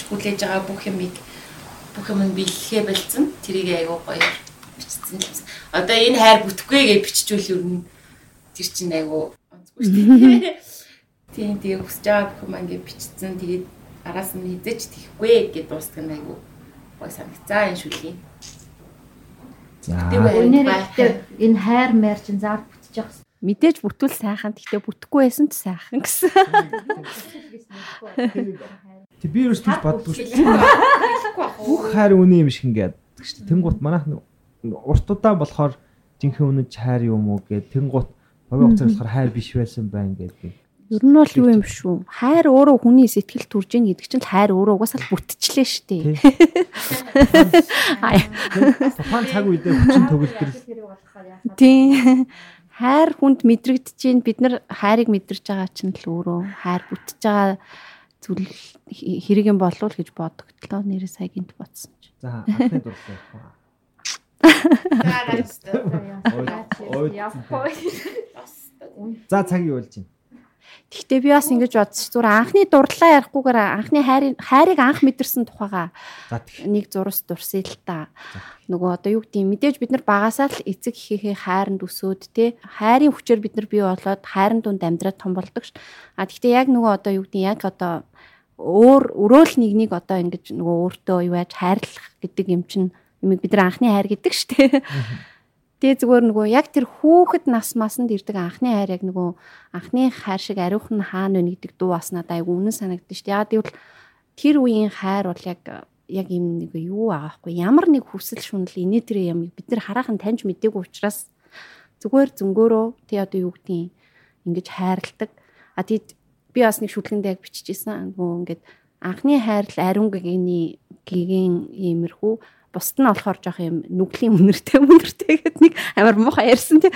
хүлээж байгаа бүх юмыг бүх юм нь бэлэхээ бэлцэн тэрийг айгуу гоё бичсэн л байна. Одоо энэ хайр бүтэхгүй гэж биччихвэл ер нь тэр чинь айгуу онцгүй шүү дээ. Тийм тэгээ хүсэж байгаа бүх юм ингээ бичсэн. Тэгээд араас нь хизээч тийхгүй гэж дуустдаг нь айгуу гоё санагцаа энэ шүлгийн. За. Ихтэй энэ хайр мэр чинь заавал бүтэж явах Мэдээж бүтвэл сайхан гэхдээ бүтэхгүй байсан ч сайхан гэсэн. Тэг би ерөөс тийж боддгүй шүү дээ. Бүх хайр үний юм шиг ингээд шүү. Тэнгуут манайх уртудаа болохоор жинхэнэ үнэч хайр юм уу гэд тэнгуут богино хугацаар болохоор хайр биш байсан байна гэдэг. Ер нь бол юу юм шүү. Хайр өөрөө хүний сэтгэл төрж ийн гэдэг чинь хайр өөрөө угаасаа л бүтчлээ шүү дээ. Тухайн цаг үедээ хүчин төгөлдрөл Тийм. Хайр хүнд мэдрэгдэж чинь бид нар хайрыг мэдэрч байгаа чинь л өөрөө хайр бүтэж байгаа зүйл хэрэг юм болов гэж бодогдлоо. Нэрээ сая гинт бодсон ч. За анхны дурлал явах. За цаг юу болж байна? Гэхдээ би бас ингэж бодсон зүгээр анхны дурлалаа ярихгүйгээр анхны хайрыг хайрыг анх мэдэрсэн тухайга За тэгэх. нэг зурс дурсъя л та. Нөгөө одоо юу гэдэг мэдээж бид нар багасаа л эцэг эхийнхээ хайранд өсөөд те хайрын хүчээр бид нар бий болоод хайрын дунд амьдраад том болдог ш. А тэгвэл яг нөгөө одоо юу гэдэг яг одоо өөр өрөөл нэг нэг одоо ингэж нөгөө өөртөө юу яаж хайрлах гэдэг юм чинь бид нар анхны хайр гэдэг штэ. Тэгээ зүгээр нөгөө яг тэр хүүхэд нас масанд ирдэг анхны хайр яг нөгөө анхны хайр шиг ариухан хаана вэ гэдэг дуу бас надад айгу үнэн санагдсан шүү дээ. Яг тэгвэл тэр үеийн хайр бол яг яг юм нэг юу байгаа хгүй ямар нэг хүсэл шунал инээ тэр юм бид нар хараахан таньж мдээгүй учраас зүгээр зөнгөөрөө тий одоо юу гэдгийг ингэж хайрладаг. А тэгэд би бас нэг шүлгэндээ яг биччихсэн. Нөгөө ингээд анхны хайр л ариун гэгэний гэгийн иймэрхүү бусд нь болохоор жоох юм нүглийн үнэртэй үнэртэй гэдэг нэг амар муухай ярьсан тий.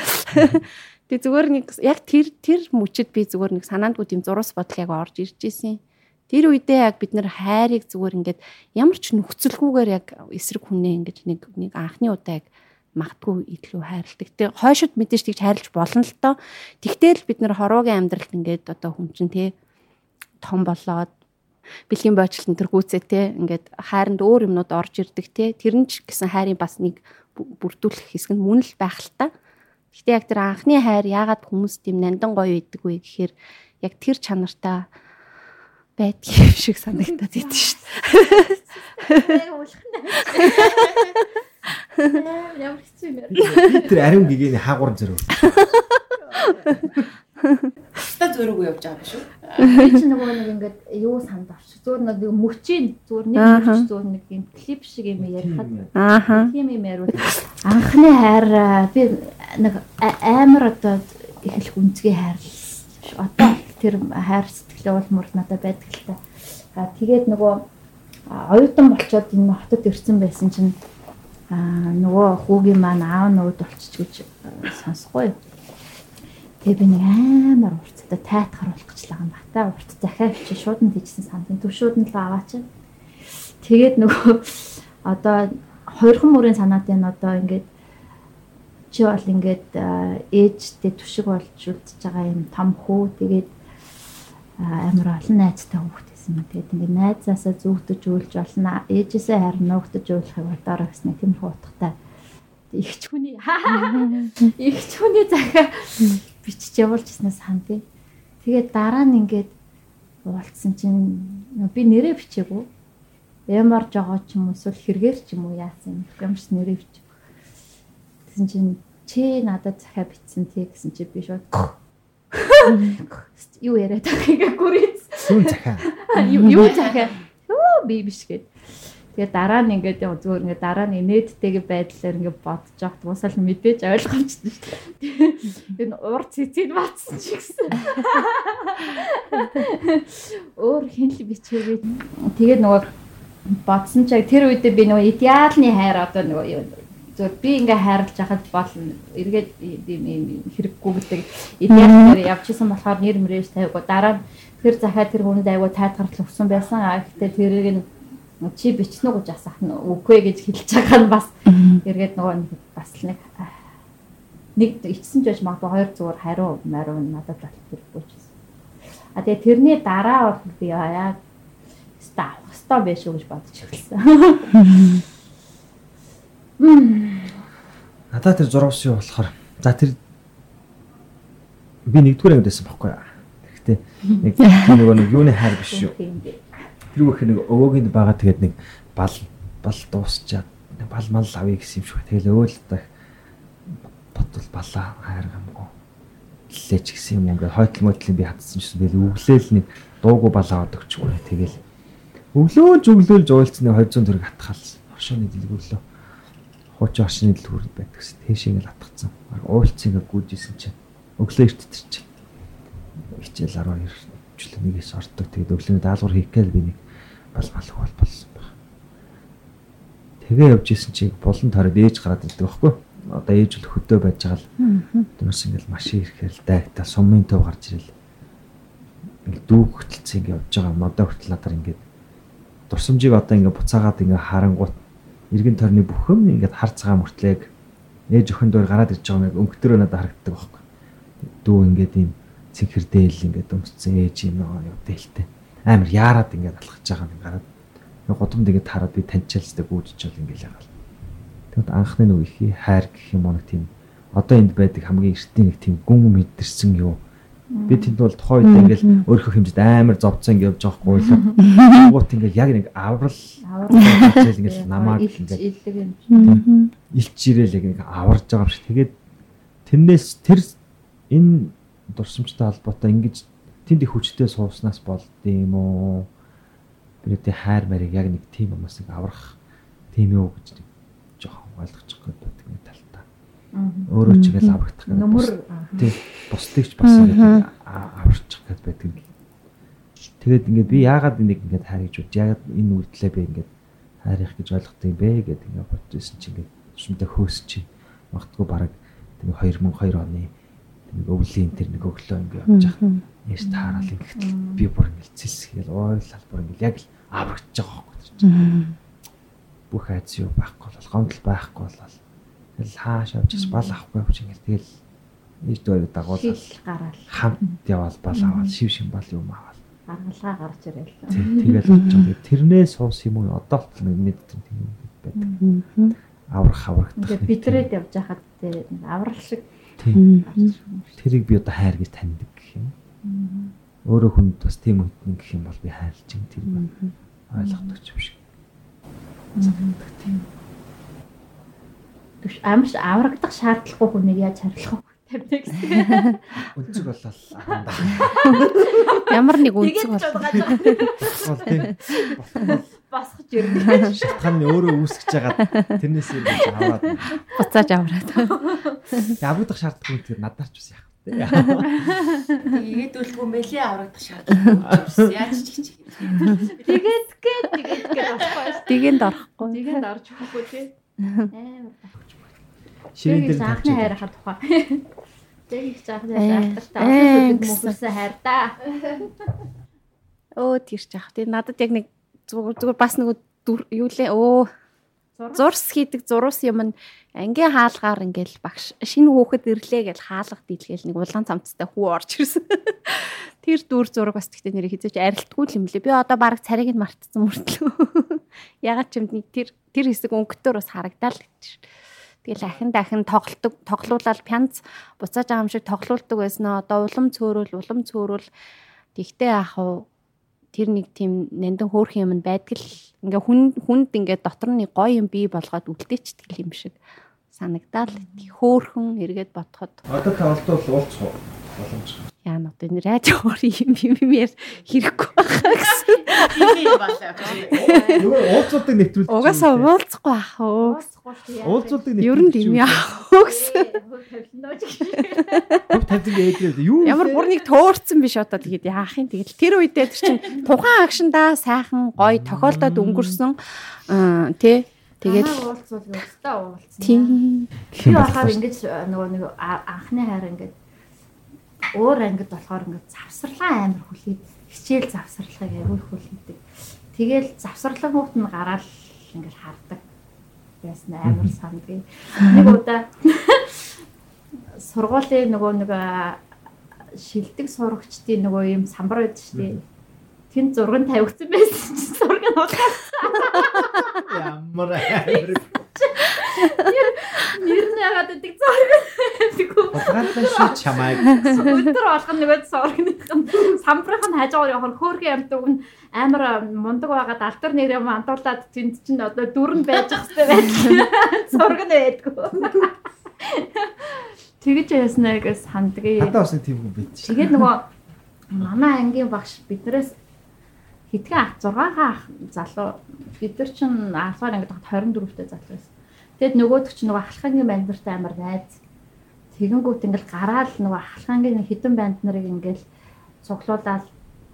Тэгээ зүгээр нэг яг тэр тэр мөчөд би зүгээр нэг санаандгүй тийм зурус бодол яг орж ирж исэн. Тэр үедээ яг бид нэр хайрыг зүгээр ингээд ямар ч нөхцөлгүйгээр яг эсрэг хүнээ ингэж нэг нэг анхны удаа яг магтгүй илүү хайрладаг. Тэг хойшод мэдээж тэгж хайрлаж болно л доо. Тэгтэл бид нэр хороогийн амьдралд ингээд одоо хүн чинь тий том болоод бэлгийн бойчлон тэр гүцээ те ингээд хайранд өөр юмнууд орж ирдэг те тэр нь ч гэсэн хайрын бас нэг бүрдүүлэх хэсэг нь мөн л байх л та. Гэхдээ яг тэр анхны хайр яагаад хүмүүс тийм нандан гоё идэг вэ гэхээр яг тэр чанартай байдгийн шиг санагдаад идэв шүү дээ. Ямар хэцүү юм бэ? Би тэр ариун гэгээний хаагур зэрэг. Та зөрөөгөө явж байгаа биш үү? Би ч нөгөө нэг ингээд юу санд авчих. Зүгээр нэг мөчийн зүгээр нэг мөч зүгээр нэг юм клип шиг юм ярихад Ааха. тийм юм яриул. Анхны хайр аа, би нэг амар одоо их л үнцгий хайр одоо тэр хайр сэтгэлээ бол мөр надад байдаг л та. А тэгээд нөгөө оюутан болчоод энэ хотод ирсэн байсан чинь аа нөгөө хүүгийн маань аав нүүд болчих гэж сонсохгүй юу. Тэгээ би нэг амар урттай тайтахар болох гэж л байгаа юм бата. Урт захиа чи шууд нь тийжсэн сандын төв шууд нь л аваач. Тэгээд нөгөө одоо хоёрхан мөрийн санаат энэ одоо ингээд чи бол ингээд ээжтэй түшиг болж үлдчихэж байгаа юм том хүү тэгээд амар олон найзтай хүүхэд байсан юм. Тэгээд ингээд найзаасаа зүгтж үйлж болно. Ээжээсээ харин нуугтж үйлхийг бодороо гэснэ тиймэрхүү утгатай. Игч хүний игч хүний захиа бичиж явуулчихснаас тий. Тэгээд дараа нь ингээд уулцсан чинь би нэрээ бичээгүй. Ямар жогоо ч юм уу эсвэл хэрэгэр ч юм уу яасан юм. Ямарч нэрээ бичив. Тэгсэн чинь чи надад захиа бичсэн тий гэсэн чи би шууд юу яриад байгаагаа гүрээс Сүүн захаа. юу юу захиа юу би биш гээд тэгээ дараа нь ингээд зүгээр ингээд дараа нь нээдтэйг байдлаар ингээд бодож явахт уусаал мэдээж ойлгомжтой шүү дээ. Энэ уур цэцэд батсан ч гэсэн. Өөр хин л бичээгүй. Тэгээд нөгөө бодсон ч яг тэр үедээ би нөгөө идеалны хайр одоо нөгөө зөв би ингээ хайрлаж яхад болно. Эргээд ийм ийм хэрэггүй гэдэг идеалээр явчихсан болохоор нэр мөрөөс тавиагүй. Дараа нь тэр захаа тэр хүнд айгуу тайтгарлал өгсөн байсан. А гэхдээ тэрийг нь чи бичнэ гэж асах нь үгүй гэж хэлж байгаа нь бас эргээд нөгөө нэг бас л нэг нэг ичсэн ч байж магадгүй хоёр зүгээр хариу мариу надад бол хэрэггүй ч гэсэн. А тэгээ тэрний дараа бол би яа ста авах ёстой байх шүү гэж бодож эхэлсэн. Надад тэр зураг ус юу болохоор за тэр би нэгдүгээр ангид байсан байхгүй. Гэхдээ нэг тийм нөгөө нэг юуны хайр биш шүү. Тэр бүх нэг өвөөгийн байгаа тэгээд нэг бал бал дуусчаад бал мал авъя гэсэн юм шиг. Тэгэл өөл дах ботл балаа хайр гамгүй лээч гэсэн юм ингээд хойтл мотлын би хатсан гэсэн тэгэл өглөөл нэг дуугүй балаа аваад өгчгүй. Тэгэл өглөөж өглөөлж уйлцны 200 төгрөг атгахалсан. Оршооны дэлгүүрлөө. Хуучин оршины дэлгүүр байдаг гэсэн. Тэшээ ингээд атгацсан. Уйлц ингээд гүйжсэн чинь өглөө иртдэр чинь. Хичээл 12 жилийн нэгээс ордог. Тэгээд өглөөний даалгавар хийх гээл би нэг бал мал бол болсон баг. Тэгээ явж исэн чинь булан тараад ээж гараад ирдэг байхгүй. Одоо ээж л хөдөө байж байгаа л. Тэрс ингээд машин ирэхээр л дайгтаа сумын төв гарч ирэл. Ингээд дүүг хөтөлцөө ингээд явж байгаа модоо хөтөл надаар ингээд дурсамжийг одоо ингээд буцаагаад ингээд харангуут эргэн тойрны бүхэн ингээд хар цагаан мөртлөөг ээж өхөн дээр гараад ирж байгаа нэг өнгөтөрөө надад харагддаг байхгүй. Дүү ингээд ийм цэнхэр дээл ингээд өмсцэн ээж юм аа дээлтэй. Амар яарад ингээд алхаж байгаа юм гараад годомд ингээд хараад би таньчаалстай гүйжчихэл ингээд ягаал. Тэгвэл анхны нэг их хайр гэх юм уу нэг тийм одоо энд байдаг хамгийн эртний нэг тийм гүн мэдэрсэн юу Би тэнд бол тухайн үед ингээл өөрийнхөө хэмжээд амар зовцсон ингэ явж байгаа хгүй л. Гут ингээл яг нэг аврал аврал ингээл намаад ингээл илч ирээл яг нэг аварж байгаа юм шиг. Тэгээд тэрнээс тэр энэ дурсамжтай холбоотой ингэж тэнд их хүчтэй сууснаас болд юм уу? Бидний хайр марийг яг нэг тийм юмас нэг аврах тийм юу гэж жоохон ойлгочих гээд байдаг өөрөө ч ингээл аврагдах гэдэг. Нөмөр тий бусдыг ч бас ингээд аварчих гээд байдаг. Тэгээд ингээд би яагаад энийг ингээд хайрж бод яагаад энэ үйлдэлээ би ингээд хайрах гэж ойлгодог юм бэ гэдэг ингээд бодчихсон чинь ингээд тушмтай хөөс чи магтгүй бараг тэр 2002 оны нэг өвлийн тэр нэг өглөө ингээд явж байгаа. Яш таарал ингээд би бүр ингээд цэлсгээл ойл салбар ингээд яг л аврагдж байгаа байхгүй. Бүх айц юу байхгүй бол гомдол байхгүй бол Тэгэл хааш бас бал авахгүй явж ингээд тэгэл нийт өөр дагуулал гараал хамт явал бал аваад шив шин бал юм аваад гаргалгаа гарч ирээл. Тэгэл болж байгаа. Тэрнээ суус юм уу одоо л нэг мэддэг тийм юм байдаг. Аврах аврагдах. Битрээд явж нэг аврал шиг. Тэрийг би одоо хайр гэж таньдаг гэх юм. Өөрөө хүнд бас тийм үтэн гэх юм бол би хайрлж юм тэр ойлгодог юм шиг. Тийм түш амарч аврагдах шаардлагагүй хүнийг яаж хариулах вэ? Тавьдаг гэсэн. Үнцэг болол. Ямар нэг үнцэг бол. Бол тийм. Босгож ирнэ. Шатханы өөрөө үүсгэж байгаа тэрнээс юм аваад. Буцааж аваад. Аврагдах шаардлагагүй тэр надаарч бас яах вэ? Тэгээд үлгүү мэлээ аврагдах шаардлагагүй. Яаж ч хийж. Тэгээд гээд тэгээд гээд болохгүй. Тэгэнд орохгүй. Тэгэнд орж өгөхгүй тий. Амар Ширээ дээр анхны хайрахад тухай. Тэг их заахны хайртай мөхөрсөн хайр да. Өө тэр ч яах. Тэр надад яг нэг зүгээр бас нэг юу лээ. Өө зурс хийдэг зурус юм ангийн хаалгаар ингээл багш шинэ хүүхэд ирлээ гэж хаалга дийлгээл нэг улаан цамцтай хүү орж ирсэн. Тэр дүр зураг бас тэгтээ нэр хизээч арилтгүй юм лээ. Би одоо баг царийг нь мартсан мөртлөө. Ягаад ч юм нэг тэр тэр хэсэг өнгөтөр бас харагдал гэж. Тэгэл ахин дахин тоглолдог тоглуулаад пянц буцааж байгаа юм шиг тоглуулдаг байсан аа. Одоо улам цөөрөл улам цөөрөл тэгтээ яах вэ? Тэр нэг тийм нандин хөөрхөн юм байдаг л ингээ хүн хүнд ингээ дотор нь гоё юм бий болгоод үлдээчдэг юм шиг санагдаал. Хөөрхөн эргээд бодоход. Одоо тавалтал уулзах боломж яа одоо энэ радиогоор юм юм яар хэрэггүй байхаа гэсэн. Тийм болоо. Нөгөө уулзуулдаг нэвтрүүлж. Угаасаа уулзахгүй байх уу? Уулзуулдаг нэвтрүүлж. Ер нь тийм яах вэ гэсэн. Хөв тавьдаг ээдрээ юу? Ямар бүр нэг төөрцөн биш одоо тэгээд яах юм тэгэл тэр үедээ тэр чинь тухайн акшнда сайхан гоё тохиолдоод өнгөрсөн тий Тэгээд уулзвал өстой уулцсан. Тийм. Би бахаар ингэж нөгөө нэг анхны хайр ингэж өөр ангид болохоор ингээд завсарлаа амар хүлээд хичээл завсарлахыг аягүй хүлээдэг. Тэгэл завсарлаа хүүхд нь гараал ингээд хардаг байсан амар сандгийн. Нэг удаа сургуулийн нөгөө нэг шилдэг сурагчдын нөгөө юм самбар байдаг шүү дээ. Тэнд зураг тавигдсан байсан чинь зураг нь Ямар амар. Нэр нь ягаад гэдэг зураг. Тэггүй. Улгаалаа шүү чамайг. Өдөр болгоно нөгөө зурагныхан самбрах нь хажуугаар явахаар хөөрхөн амтуг нь амар мундаг байгаад алтар нэрээ мандуулаад тэнд чинь одоо дүрэн байж хэвээр байдаг. Зураг нь байдгүй. Тэгэж яснаа гэж сандгийг. Надад бас тийм хүн байд. Тэгээд нөгөө манай ангийн багш биднээс хэдхэн 6 ах залуу бид нар чинь алфаар ангид 24 та залуу байсан. Тэгэд нөгөөдөг чинь нөгөө ахлахангийн банд нартай амар найз. Тэгэнгүүт ингээл гараал нөгөө ахлахангийн хідэн банд нарыг ингээл цуглуулаад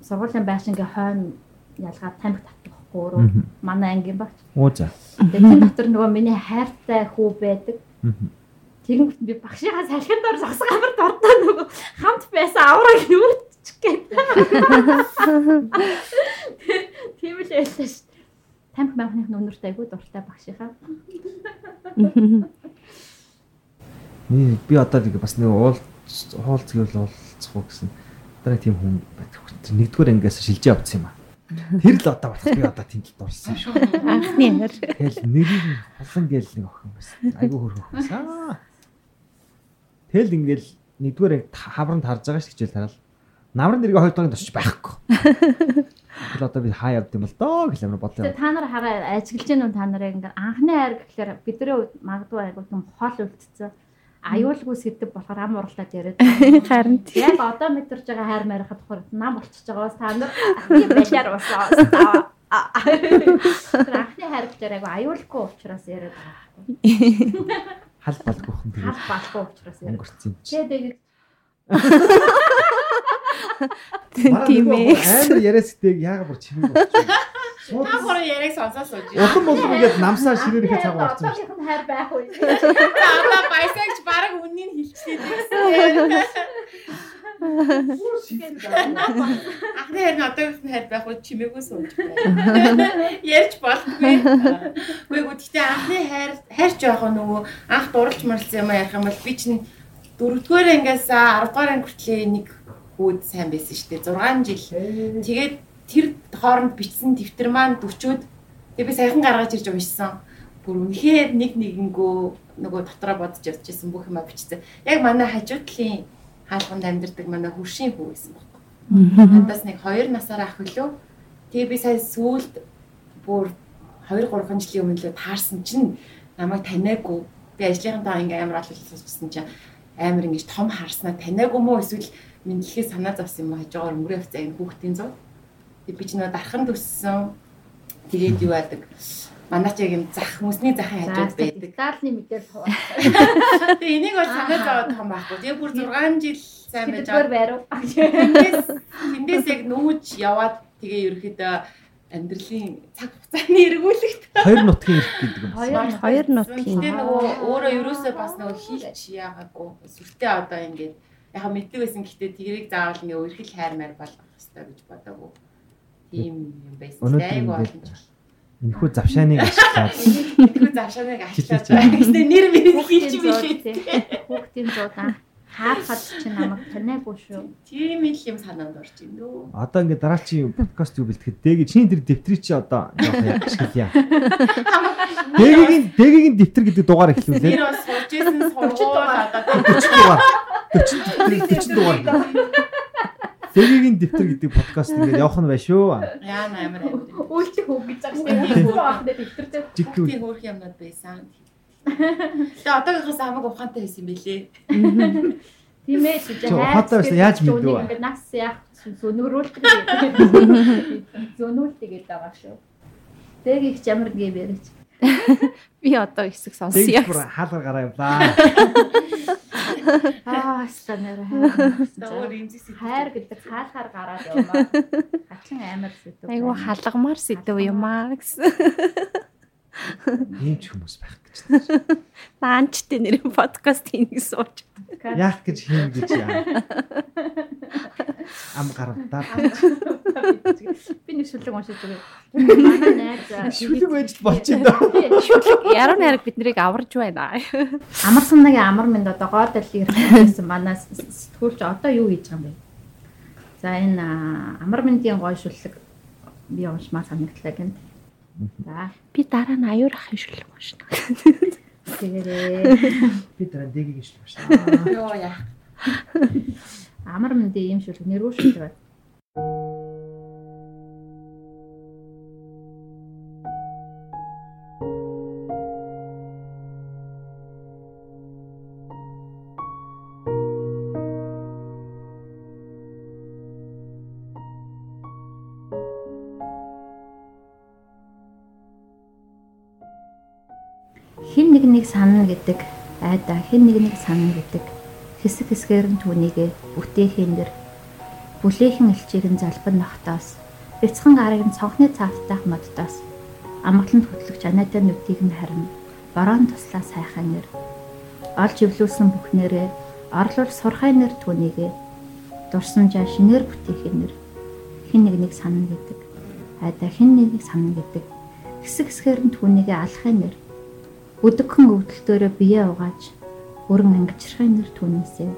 сургуулийн байшингийн хойно ялгаад тамхи татчихгүй өөрөө манай ангийн багш. Оо за. Тэгээд дотор нөгөө миний хайртай хүү байдаг. Тэгэнгүүт би багшийнхаа салхинд ор зогсох амар дуртай нөгөө хамт байсан авраг нүрчих гээд. Тийм л байлаа шүү. Тамхи махных нүнэртэй айгуу дуртай багшийнхаа. Миний би одоо нэг бас нэг уул уул згэрэл уулзах уу гэсэн. Одоо нэг тийм хүн байдаг. Нэгдүгээр ангиас шилжээ авсан юм аа. Тэр л одоо батах би одоо тэнд л дурсан шүү. Анхны анир. Тэгэл нэрийг нь холон гээл нэг охин байсан. Айгу хөрх охин байсан. Тэгэл ингээл нэгдүгээр хавранд харж байгаа шүү хичээл тараал. Намрын нэрийг хоёр дахь тосч байхгүй. Тэгэл одоо би хаа явд юм бол доо гэл амар бодлоо. Тэгээ та нар хараа ажиглаж гэнэ та нарыг ингээ анхны хайр гэхэлэр бидний хувьд магадгүй айгуу тийм хол үлдсэн. Аюулгүй сэдв болохоор ам уралдаад яриад. Харин Яг одоо мэдэрч байгаа хайр марихад болохоор нам болчихж байгаа бас та нар юм байлаар уусаа. Анхны хайр гэхэлэр айгуу аюулгүй учраас яриад байгаа. Хал балгүйхан Хал тэгээд балгүй учраас яриад. өнгөрцөн. Тэгээд тийм ээ. Амар яриасдаг яага бүр чимээ болчих. Та бүр яриаг сонсоод сууж. Улам болов ингээд намсаа ширээрээ цаг орсон шүү. одоогийн хайр байх уу? Одоо баясагч баг үннийг хэлчихлээ. Анхны хайр нь одоогийнх нь хайр байх уу чимээгүй сууж байна. Ярьж болтгүй. Үгүй ээ гэхдээ анхны хайр хайрч байх нөгөө анх дурлж марлсан юм ярих юм бол би чинь дөрөвдүгээр ангиас 10 дугаар анги хүртэл нэг хүүд сайн байсан шүү дээ 6 жил. Тэгээд тэр хооронд бичсэн дэвтэр маань 40-од тэгээ би саяхан гаргаж ирж уншсан. Бүр үнэхээр нэг нэгэнгөө нөгөө дотроо бодож явчихсан бүх юма бичсэн. Яг манай хажуу талын хаалганд амьдардаг манай хөршийн хүү байсан байхгүй. Надаас нэг 2 насаар ах хөлөө. Тэгээ би сая сүүлд бүр 2 3 жилийн өмнө л таарсан чинь намайг таниагүй. Би ажлынхаа ингээ амар сонссон чинь амар ингэж том харснаа таниагүй мó эсвэл мэдлэгээ санаа зовсон юм уу хажуугаар өнгөрөө авцаа энэ хүүхдийн зов. Тэгээ би ч нөө дархан төссөн. Тэгээд юу яадаг. Манай ч яг юм зах хүмүүсний захын хажууд байдаг. Детальны мэдээлэл хаваа. Тэгээ энийг бол санаа зовоод том байхгүй. Тэгээ бүр 6 жил сайн байж байгаа. байруу. Тэндээс тэндээс яг нүүж яваад тэгээ ерөөхдөө амьдралын цаг хугацааны эргүүлэгт Хоёр нутгийн ирэх гэдэг юм. Хоёр Хоёр нутгийн. Тэгээ нөгөө өөрөө ерөөсөө бас нөгөө хийлч яагаагүй. Сүртэй одоо ингээд яхаа мэддэг байсан гэхдээ тэрийг заавал ингээ өрхөл хайр маяг болгох хэрэгтэй гэж бодоагүй. Тийм юм байсан. Айгу ингээд олон жил. Энэхүү завшааныг ашиглаад Тэгэхгүй завшааныг байгаа. Гэхдээ нэр мэрийг хийлж билээ. Хүүхдийн зуудаа хаарахад чи намайг таниагүй шүү. Тийм л юм санаанд орж ийн дөө. одоо ингээд дараалчийн подкаст юу бэлтгэхэд дээг чиний тэр дэвтрийг чи одоо ашиглая. Дэгийн дэгийн дэвтэр гэдэг дугаар эхлүүлээ. Тэр бас сурж исэн сургууль одоо 40 дугаар. 40 40 дугаар. Дэгийн дэвтэр гэдэг подкаст ингээд явах нь байна шүү. яа амар амар. Үйлчлэх үг гэж байгаа шүү. Өөрөө ахнаа дэвтэртэй. Жиггүй. Тийм хөөх юмнууд байсан. Тэгээ одоогийнхоос хамаагүй ухаантай байсан юм билээ. Тийм ээ шүү. Чи байсан, яаж мэдв вэ? Ингээд нас яах зөнөрүүлдэг. Зөнүүлдэг гэдэг байгаа шүү. Тэг их ямар гэв яриач. Би одоо хэсэг сонсъё. бүр хаалгаар гараа явлаа. Аа имзэг хайр гэдэг хаалхаар гараад явмаа. Хачин амар сэдв. Айгу халагмаар сэдв юм аа гэсэн. Ийм ч хүмүүс байх гэж. байна. Наанчтай нэрийн подкаст хийх сууж. Яах гэж хийн гэж яа. Ам гаравдаа. Би нэг шүлэг уншиж байгаа. Манай найз Шүлэг байж болчих юм даа. Яруу найраг бид нарыг аварж байна. Амар санагийн амар минь одоо гоод л ирсэн манай сэтгүүлч одоо юу хийж байгаа юм бэ? За энэ амар миндийн гой шүлэг би уншмаар санагдлаа гэнэ. Би дараа нь аюур ах юм шиг л уншна. тэгээрээ Би дараа дэгийг иш байна. Йоо яа. амар мэндэ юм шиг нэрвүүшил байна. Гэдэг. Айда хин нэг нэг санана гэдэг. Хэсэг хэсгээр нь түүнийгээ бүтээхийн дэр бүлээхэн элчийг нь залбан ногтоос. Бяцхан гарыг нь цонхны цаавтайх моддоос амгаланд хөтлөгч анаатай нүдийг нь харин борон туслаа сайхан нэр. Олж ивлүүлсэн бүхнээрээ орлол сурхай нэр түүнийгээ дурсамжаа шинээр бүтээхийн нэр. Хин нэг нэг санана гэдэг. Айда хин нэг нэг санана гэдэг. Хэсэг хэсгээр нь түүнийгээ алхахын нэр өдөгхөн өвдөлтөөрөө бие угааж өрн ангичрахын нэр түүнээсээ.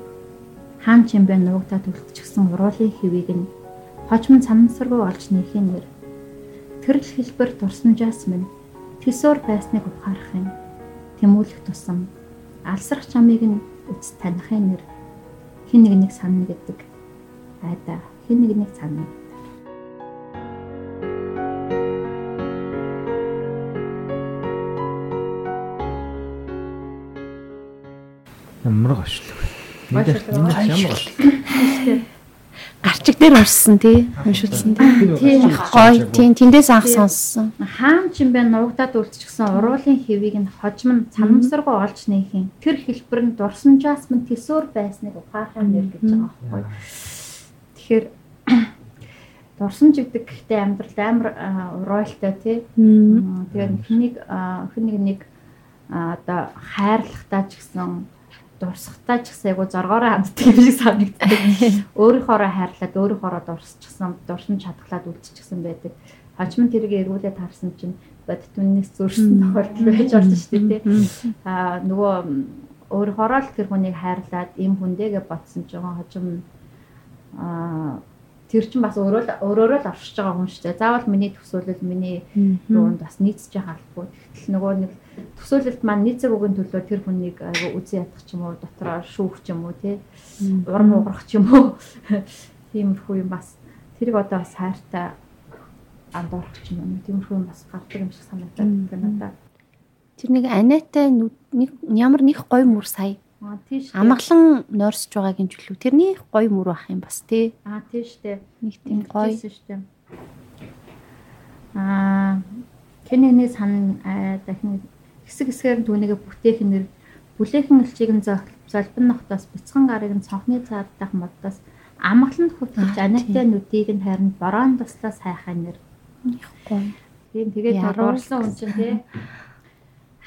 Хаан чимбэ нуугтаа төлтчихсэн уруулын хэвийг нь хожмон санамсаргүй олж нээхийн нэр. Тэрл хэлбэр дурсамжаас минь тэсүр байсныг ухаарахын тэмүүлэх тусам алсрах чамыг нь үз таних нэр. Хин нэг нэг санана гэдэг. Айда хин нэг нэг санана Ямар гошлог. Энд ямар гошлог. Гарчиг дээр уншсан тий. Уншилсан тий. Гой тий тэндээс анх сонссон. хаан чимбэ нуугдаад үлдчихсэн уруулын хэвийг нь хожим нь цанамсаргүй олж нээхийн тэр хэлбэр нь дурсамжаас минь тэсүр байсныг ухаархан нэр гэж байгаа байхгүй. Тэгэхээр дурсамж гэдэг гэхдээ амьдралд амар уруултай тий. Тэгээд хэнийг нэг а, одоо хайрлахтаа ч гэсэн дурсахтаа ч гэсэн айгу зоргоороо ханддаг юм шиг санагддаг. Өөрийнхоороо хайрлаад өөрийнхоороо дурсчихсан, дурсамж чадглаад үлдчихсэн байдаг. Хожим тэрийг эргүүлээд харсан чинь бод түннээс зөрсөн тохиолдол байж шүү дээ тий. Аа нөгөө өөрийнхоороо л тэр хүнийг хайрлаад им хүндээгээ ботсон ч байгаа хожим аа тэр чинь бас өөрөө л өөрөөрөө л оршиж байгаа хүн шүү дээ. Заавал миний төсөөлөл миний юунд бас нийцж байгаа албагүй. Тэгтэл нөгөө нэг төсөөлөлд маань нийцэг үгийн төлөө тэр хүнийг айгу үзэн ядах ч юм уу, дотроо шүүх ч юм уу тий. Урам уурах ч юм уу. Тиймэрхүү юм бас тэрийг одоо бас хайртай андуурах ч юм уу. Тиймэрхүү юм бас гардаг юм шиг санагдаад байна надад. Тэр нэг анаатай нүд нэг ямар нэг гой мөр сая Аа тийш. амгалан нойрсож байгаагийн чөлөө тэрний гой мөр бах юм бас тий. Аа тийш дээ. Нэг тийм дээ. Аа кэнэний сан дахин хэсэг хэсгээр нь түүнийгээ бүтээх нэр бүлээхэн элчийг нь зол- золбин нохтоос бяцхан гарыг нь цонхны цаадах модоос амгаланд хөтлөж Аа, анаатай нүдийг нь харин борон туслаа сайхан нэр. Тийм тэгээд дурлсан хүн чинь тий.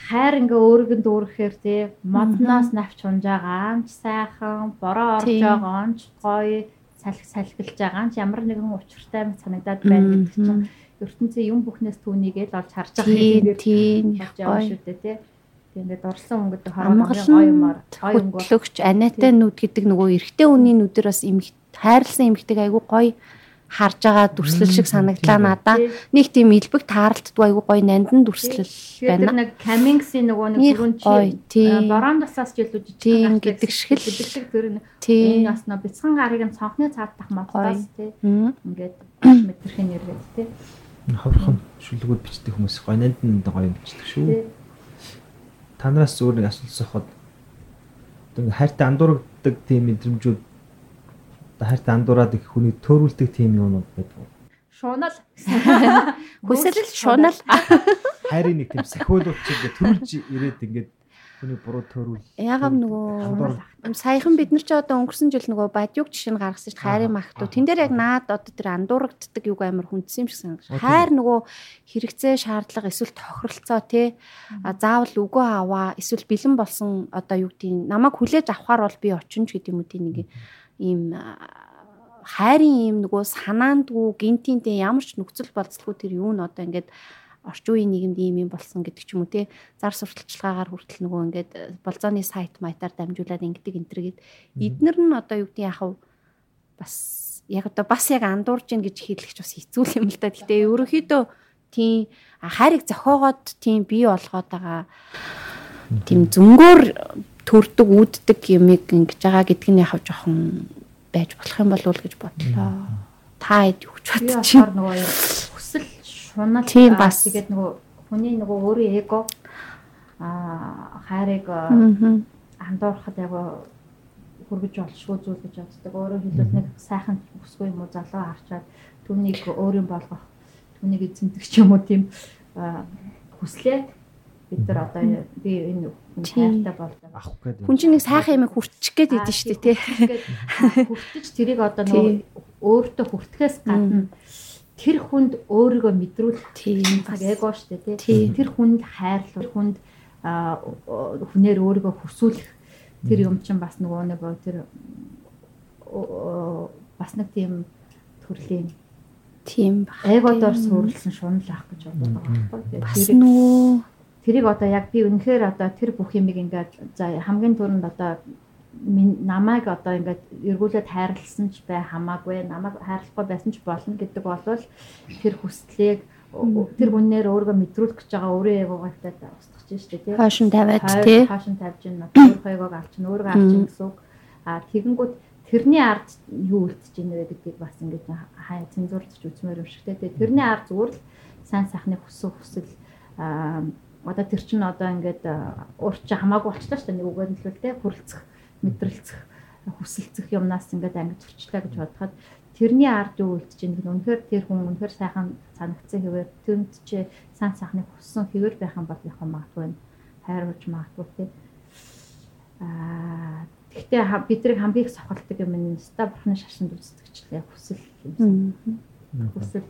Хайр ингээ өөргөнд дүүрэхээр тий модноос навч унжаагаа ч сайхан, бороо орж байгаа ч гоё салхи салхилж байгаа ч ямар нэгэн учиртай мэт санагдаад байна гэдэг чинь ертөнцийн юм бүхнээс түүнийгээ л олж харж байгаа Тийм гой. шүү дээ тий. Тийм ингээд дурлсан гэдэг хоромгийн гоё юмар, гоё өнгө. хөтлөгч анаатай нүд гэдэг нөгөө эрэгтэй хүний нүдээр бас эмх хайрлсан эмхтэйг айгу гой харж байгаа дүрслэл шиг санагдлаа надаа. Тий. Нэг тийм илбэг тааралддгүй айгу гой нандан дүрслэл Тэгээд тэр байна. нэг камингсийн нөгөө нэг гоё, чи борон тасаас ч илүү жижиг гэдэг шиг л. тэр нэг Тийм. энэ бас нөө бяцхан гарыг нь цонхны цаадах модоос тий Мм. ингээд метрхийн нэргээд тий Хаврхан шүлгүүд бичдэг хүмүүс гонанд нь гоё бичдэг шүү. тий Та нараас өөр нэг асуулт асуухад одоо ингээ хайртай андуурдаг тийм мэдрэмжүүд одоо хайртай андуураад их хүний төөрүүлдэг тийм юмнууд байдаг. шуунал. Хүсэл шунал Хайрын нэг тийм сахиулууд чиг ингээ төрүүлж ирээд ингээд хүний буруу төөрүүл. Яагав нөгөө юм саяхан бид нар ч одоо өнгөрсөн жил нөгөө бадюг жишээ нь гаргасан шүү дээ хайрын махтуу. Тэн дээр яг наад одоо тэр андуурагддаг юг амар хүндсэн юм шиг санагдаж. Хайр нөгөө хэрэгцээ шаардлага эсвэл тохиролцоо те заавал үгөө аваа эсвэл бэлэн болсон одоо юу гэдгийг намайг хүлээж авахар бол би очинч гэдэг юм уу тийм нэг ийм хайрын ийм нөгөө санаандгүй гинтинтэй ямар ч нөхцөл болцлгүй тэр юу н одоо ингээд орчин үеийн нийгэмд ийм юм болсон гэдэг ч юм уу те зар сурталчилгаагаар хүртэл нөгөө ингээд э, болзооны сайт маятаар дамжуулаад ингэдэг энтергээд эднэр нь одоо юу гэдэг яхав бас яг одоо бас яг андуурж гин гэж хэлэх ч бас хэцүү юм л да. Гэтэ ерөөхдөө тийм хайрыг зохиогоод тийм бий болгоод байгаа тийм зөнгөөр төрдөг үүддэг юмыг ингэж байгаа гэдг нь яхав жоохон байж болох юм болов уу гэж бодлоо. Та хэд юу ч бодчих. нөгөө хүсэл шунал Тийм, бас. тэгээд нөгөө хүний нөгөө өөрийн эго аа хайрыг андуурахад яг хүргэж олшгүй зүйл гэж боддог. Өөрөөр хэлбэл нэг сайхан хүсгүй юм уу залуу харчаад түүнийг өөрийн болгох, түүнийг эзэмдэх ч юм уу тийм хүслээ бид нар одоо би энэ хайртай болдог. авах гэдэг. Хүн чинь нэг сайхан юм хүрчих гээд идэв штэ тий. Хүртэж тэрийг одоо нөгөө өөртөө хүртгэхээс гадна тэр хүнд өөрийгөө мэдрүүлэх Тийм цаг эго штэ тий. Тэр хүнд хайрлах, хүнд хүнээр өөрийгөө хүсүүлэх тэр юм чинь бас нөгөө нэг тэр оо, бас нэг тийм төрлийн Тийм баг. эгодоор суурилсан шунал ах гэж боддог байгаа байхгүй. Бас нөгөө тэрийг одоо яг би үнэхээр одоо тэр бүх юмыг ингээд за хамгийн түрүүнд одоо намайг одоо ингээд эргүүлээд хайрлсан ч бай хамаагүй намайг хайрлахгүй байсан ч болно гэдэг бол тэр хүслийг тэр хүнээр өөрийгөө мэдрүүлэх гэж байгаа эгоогоо ихтэй устгах чинь шүү дээ хойшин тавиад тий. Хойшин тавьж ин өөрийнхөө эгоог авч ин өөрийгөө авч ин гэсэн үг. А тэгэнгүүт тэрний ард юу үлдэж ийн вэ гэдгийг бас ингээд хай цензурч үзмээр юм шиг тий. Тэрний ард зүгээр л сайн сайхны хүсэл хүсэл одоо тэр чинь одоо ингээд урч хамаагүй болчлаа шүү дээ нэг үгээр нь л тий хүрлцэх мэдрэлцэх хүсэлцэх юмнаас ингээд ангид төрчлээ гэж бодоход тэрний ард юу үлдэж ийн гэх нь үнэхээр тэр хүн үнэхээр сайхан санагдсан хэвээр тэнд чи сайн сайхны хүссэн хэвээр байх юм бол яг магадгүй хайрвж магадгүй тий аа ха- бидрийг хамгийн их сохолдог юм нь ста бурхны шашинд үздэгчлээ хүсэл юм. Хүсэл.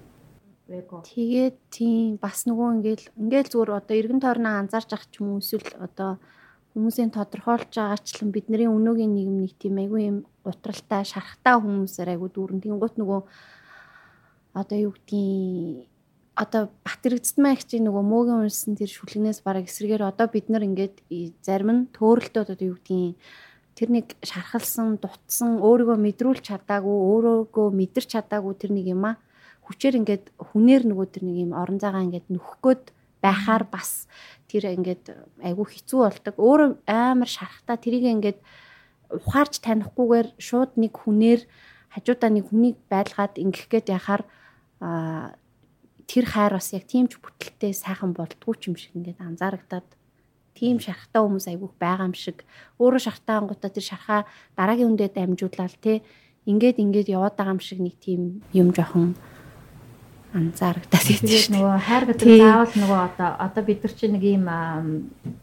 Тэгээд тийм бас нөгөө ингээл ингээл зүгээр одоо эргэн тойрноо анзаарч ах ч юм уу эсвэл одоо хүмүүсийн тодорхойлж байгаачлан бидний өнөөгийн нийгэм нэг тийм айгүй юм утралтай шарахтай хүмүүсээр айгүй дүүрэн. Тэнгуут нөгөө одоо юу гэдгийг одоо батэрэгдсмээ их чинь нөгөө мөөгийн унсан тэр шүлгнээс бараг эсрэгээр одоо бид нар ингээд зарим нь төөрөлтөд одоо юу гэдгийг тэр нэг шархалсан дутсан өөрийгөө мэдрүүлж чадаагүй өөрөөгөө мэдэрч чадаагүй тэр нэг юм а хүчээр ингээд хүнээр нөгөө тэр нэг юм орон зайгаа ингээд гээд байхаар бас тэр ингээд айгүй хэцүү болдог. Өөр амар шарахтаа тэрийг ингээд ухаарч танихгүйгээр шууд нэг хүнээр хажуудаа нэг хүнийг байлгаад ингэх гээд яхаар аа тэр хайр бас яг тийм ч бүтэлтэй сайхан болдгоо ч юм шиг ингээд анзаарагдаад тийм шархтаа хүмүүс айгүйх байгаа юм шиг өөрөө шархтаа ангуудаа тэр шархаа дараагийн хүндэд амжуулаад те ингээд ингээд яваад байгаа юм шиг нэг тийм юм жоохон анзаарагдаад идэв шүү нөгөө хайр гэдэг заавал нөгөө одоо одоо бид нар чинь нэг ийм ам,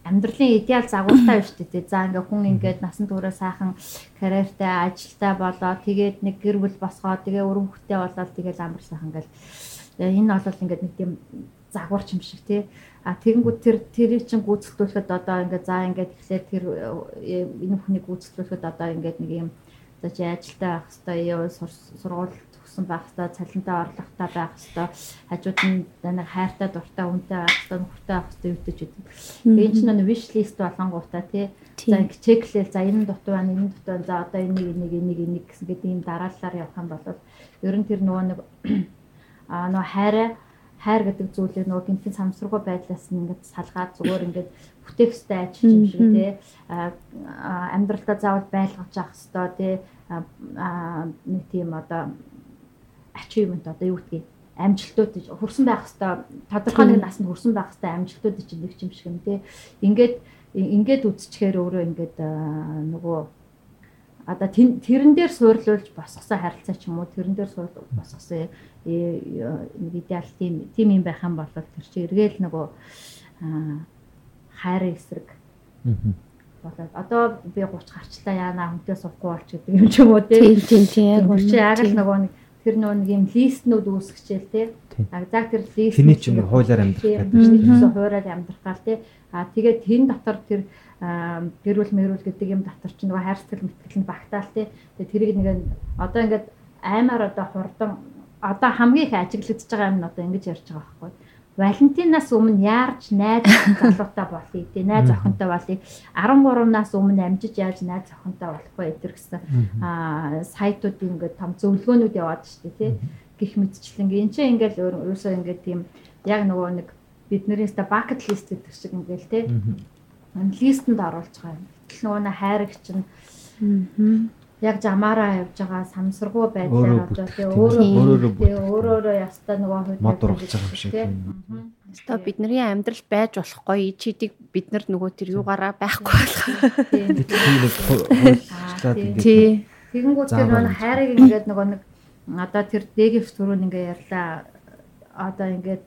амьдралын идеал загвартай байна шүү дээ. За ингээ хүн ингээд насан туршаа сайхан карьертай, ажилтай болоод тэгээд нэг гэр бүл босгоод тэгээ өрөм хөтэй болоод тэгээд амар сайхан ингээл э, энэ бол ингээд нэг тийм загварч юм шиг тий. А тэгэнгүүт тэр тэрийг чинь гүйцэтгүүлэхэд одоо ингээд за ингээд тэгэхээр тэр э, энэ хүнийг гүйцэтгүүлэхэд одоо ингээд нэг юм за чи ажилтай байх хэвээр сургууль төгсөн байх хэвээр цалинтай орлоготой байх хэвээр хажууд нь нэг хайртай дуртай үнтэй байх хэвээр нөхөртэй байх хэвээр үүдэж үгүй. Тэгээ энэ чинь нэг wish list болонгуудаа тий. За ингэ чеклээл за энэ дутуу байна энэ дутуу байна. За одоо энийг энийг энийг энийг гэсэн гэдэг ийм дараалалаар явах юм бол ер нь тэр нөгөө нэг аа нөгөө хайраа хайр гэдэг зүйлийг нөгөө гинтийн самсруугүй байдлаас нь ингээд салгаад зүгээр ингээд бүтээгстэй ажиллаж юм шиг тий. Амьдралдаа заавал байлгаж авах хэвээр тий. Нэг тийм одоо achievement одоо юу гэдгийг амжилтууд гэж хүрсэн байх хэвээр тодорхой нэг наснд хүрсэн байх хэвээр амжилтууд чинь нэг юм шиг юм тий ингээд ингээд үзчихээр өөрөө ингээд нөгөө одоо тэрэн дээр суурлуулж босгосон харилцаа ч юм уу тэрэн дээр суурлуулж босгосон э, э, нэг идеал тийм тийм юм байх юм бол тэр чи эргээл нөгөө аа, хайрын эсрэг. Болоод одоо би 30 гарчлаа яана хүнтэй сувхгүй болч гэдэг юм ч юм уу тий Тийм тийм тийм яг чи яг л үнэ. нөгөө нэг тэр нэг юм листнүүд үүсгэжэл. Тийм. А за тэр лист Тэний ч юм уу хуулиар амьдрах гэдэг чинь. гэсэн хуулиар амьдрах гал тий. А тэгээд тэн дотор тэр гэрүүл мэрүүл гэдэг юм дотор чи нөгөө хайр сэтгэл мэтгэл нь багтаал тий. Тэгээд тэрийг нэг одоо ингээд аймаар одоо хурдан одоо хамгийн их ажиглагдж байгаа юм нь одоо ингэж ярьж байгаа байхгүй. Валентинаас өмнө яарч найз залуутай болъё? Тий найз охинтой болъё? 13-наас өмнө амжиж яаж найз охинтой болох вэ гэтэр гэсэн аа сайтууд ингээд том зөвлөгөөнүүд яваад штэ тий гих мэдчлэн ин чинь ингээл ерөөсөө ингээд тийм яг нөгөө нэг биднээс та bucket list гэдэг шиг ингээл те листэнд оруулж байгаа юм. Гэтэл нөгөө нэг хайраг чинь яг жамаараа явж байгаа самсаргуу байдлаар одоо тий өөрөө тий өөрөөрөө ястаа нөгөө мод ургаж байгаа юм. Шиг тийм. Өстой бидний амьдрал байж болохгүй чидийг бид нар нөгөө тэр юугаараа байхгүй болох. Тий. Тэгэнгүүт тэр нөгөө хайрыг ингээд нөгөө нэг одоо тэр дэгif түрүүн ингээ ярьлаа. Одоо ингээд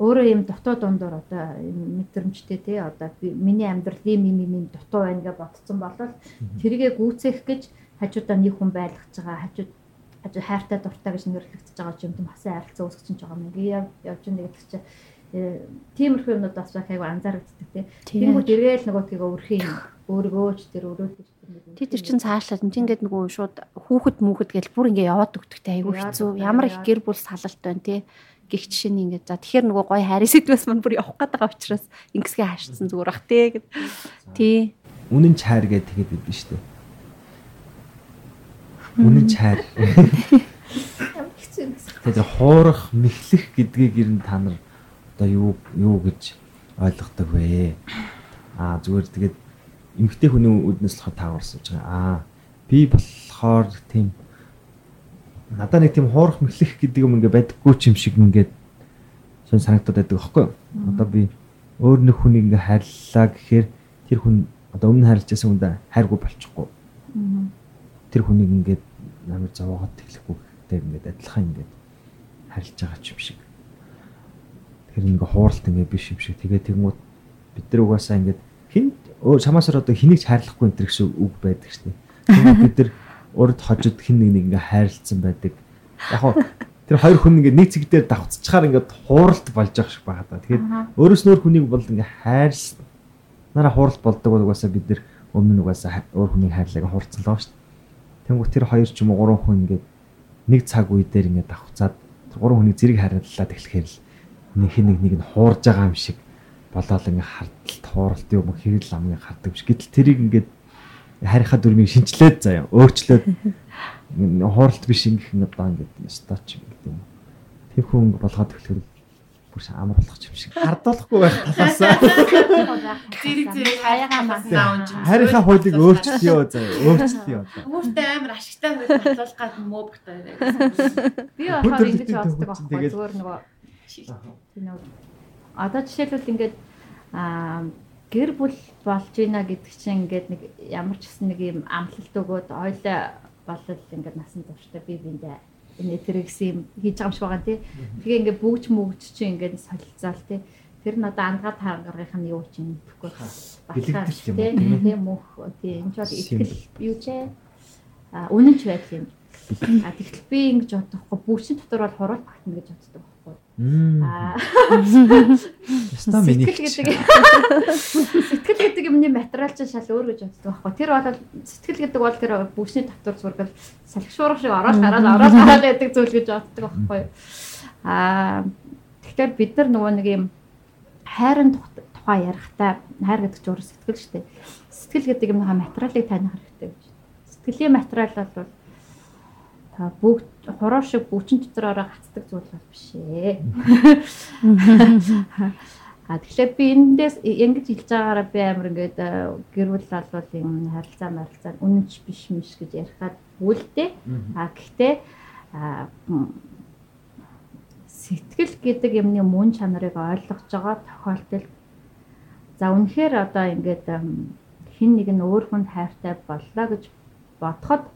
өөрөө юм дутуу дундуур одоо мэдрэмжтэй тий одоо миний амьдрал ийм ийм ийм дутуу байна гэж бодсон болол тэргээ гүйцээх гэж хажуудаа нэг хүн байлгаж байгаа хажууд хажуу хайртай дуртай гэж нэрлэгдэж байгаа юм тийм хасан харилцаа үүсгэж чинь байгаа юм. Ингээ явж байгаа гэдэг чинь тиймэрхүү юмнууд бас айгу анзаарэгддэг тий. Тэнгүүд эргээл нөгөө тийг өөрхийн өөргөөч тэр өрөөлөж Тэ тэр чин цаашлаад энэ ингээд нөгөө шууд хүүхэд хүүхэд гэл бүр ингээ яваад өгдөгтэй айгүй хэцүү. Ямар их гэр бүл салалт байна тий. Жишээ нь ингээд за тэгэхээр нөгөө гой хайрын сэдвээс мань бүр явах гээд байгаа учраас ингэсгээ хаашсан зүгээр бах тий гэд. Тий. Үнэн чайр гэдэг тэгээд байдсан шүү дээ. Үнэн чайр. Тэгээд хуурах, мэхлэх гэдгийг ер нь та нар одоо юу юу гэж ойлгодог вэ? Аа зүгээр тэгээд эмгтэй хүний үднэс болохоор таагарсан гэж байгаа. Аа би болохоор тийм надад нэг тийм хуурах мэхлэх гэдэг юм ингээ байдаггүй ч юм шиг ингээд сон санагдаад байдаг аахгүй юу? Одоо би өөр нэг хүнийг ингээ хайрлаа гэхээр тэр хүн одоо өмнө хайрлаж байсан хүндээ хайргүй болчихгүй. Тэр хүнийг ингээд намайг зовоогоод тэглэхгүй гэхдээ ингээд адилхан ингээд харилж байгаа ч юм шиг. Тэр ингээ хууралт ингээ биш юм шиг. Тэгээ тэгмүүд бид нар угаасаа ингээд хин чамаасаар одоо хэнийг ч хайрлахгүй энэ гэсэн үг байдаг дээ. Бид нар урд хожид хин нэг нэг ингээ хайрлцсан байдаг. Яг хоо тэр хоёр хүн ингээ нэг цэг дээр давцчихаар ингээ хууралт болж байгаа шиг байгаа даа. Тэгэхээр өөрөөс нөр хүнийг бол ингээ хайрлсан. Нараа хууралт болдог бол угаасаа бид нар өмнө нь угаасаа өөр хүнийг хайрлааг хуурцсан лоо шүү дээ. Тэнгүү тэр хоёр ч юм уу гурван хүн ингээ нэг цаг үе дээр ингээ давхцаад гурван хүний зэрэг хариллаа тэгэхээр л нэг хин нэг нэг нь хуурж байгаа юм шиг болоод ингээ хардталт хууралт юм хэрэг ламыг хардаг биш. Гэтэл тэрийг ингээд харийнхаа дүрмийг шинчлээд заяа. Өөрчлөөд хууралт биш ингэх нь одоо ингээд стач гэдэг юм. Тэр хүн болгоод төлөхөр бүр амар болох юм шиг. Хардуулахгүй байх талаасаа. Зэрэг зэрэг хаягаа маснаа унж харийнхаа хуулийг өөрчлөё заяа. Өөрчлөё одоо Хүмүүстээ амар ашигтай хөл батлуулах гад муу бахтай би болохоор ингэж боддог байхгүй. зүгээр нөгөө одоо жишээлбэл ингээд аа гэр бүл болж ийна гэдэг чинь ингээд нэг ямар ч гэсэн нэг юм амлалт өгөөд ойлоо болол ингээд насан туршдаа би биндээ энэ тэр гэсэн юм хийж байгаа юм шиг байгаа тий. Тэгээ ингээд бүгж мүгж чинь ингээд солилцоол тий. Тэр нь одоо андгаа тааргах нь юу чинь гэхгүй батлаа тий. Тий мөх тий энэ ч бол ихтгэл юу ч аа үнэнч байдал юм. А тэгтэл би ингэж бодохгүй бүгшин дотор бол хурал багтна гэж боддог Аа. Сэтгэл гэдэг сэтгэл гэдэг юмны материал чинь шал өөр гэж боддог байхгүй. Тэр бол сэтгэл гэдэг бол тэр бүсний татвар зургал салхишуурах шиг ороод гараад ороод гараад байдаг зүйл гэж боддог байхгүй. Аа тэгэхээр бид нар нөгөө нэг юм хайрын тухай ярихдаа хайр гэдэг чинь сэтгэл шүү дээ. Сэтгэл гэдэг юмнаа материалыг таних хэрэгтэй гэж. Сэтгэлийн материал бол та бүгд хуруу шиг бүчин дотороо гацдаг зүйл бол биш ээ. А тэгэхээр би эндээс ингэж хэлж байгаараа би амар ингээд э, гэр бүл албал юм харилцаа марилцаа үнэнч биш миш гэж ярихад үлдээ. А гэхдээ сэтгэл гэдэг юмны мөн чанарыг ойлгож байгаа тохиолдолд за үнэхээр одоо ингээд хин нэг нь өөр хүнд хайртай боллоо гэж бодоход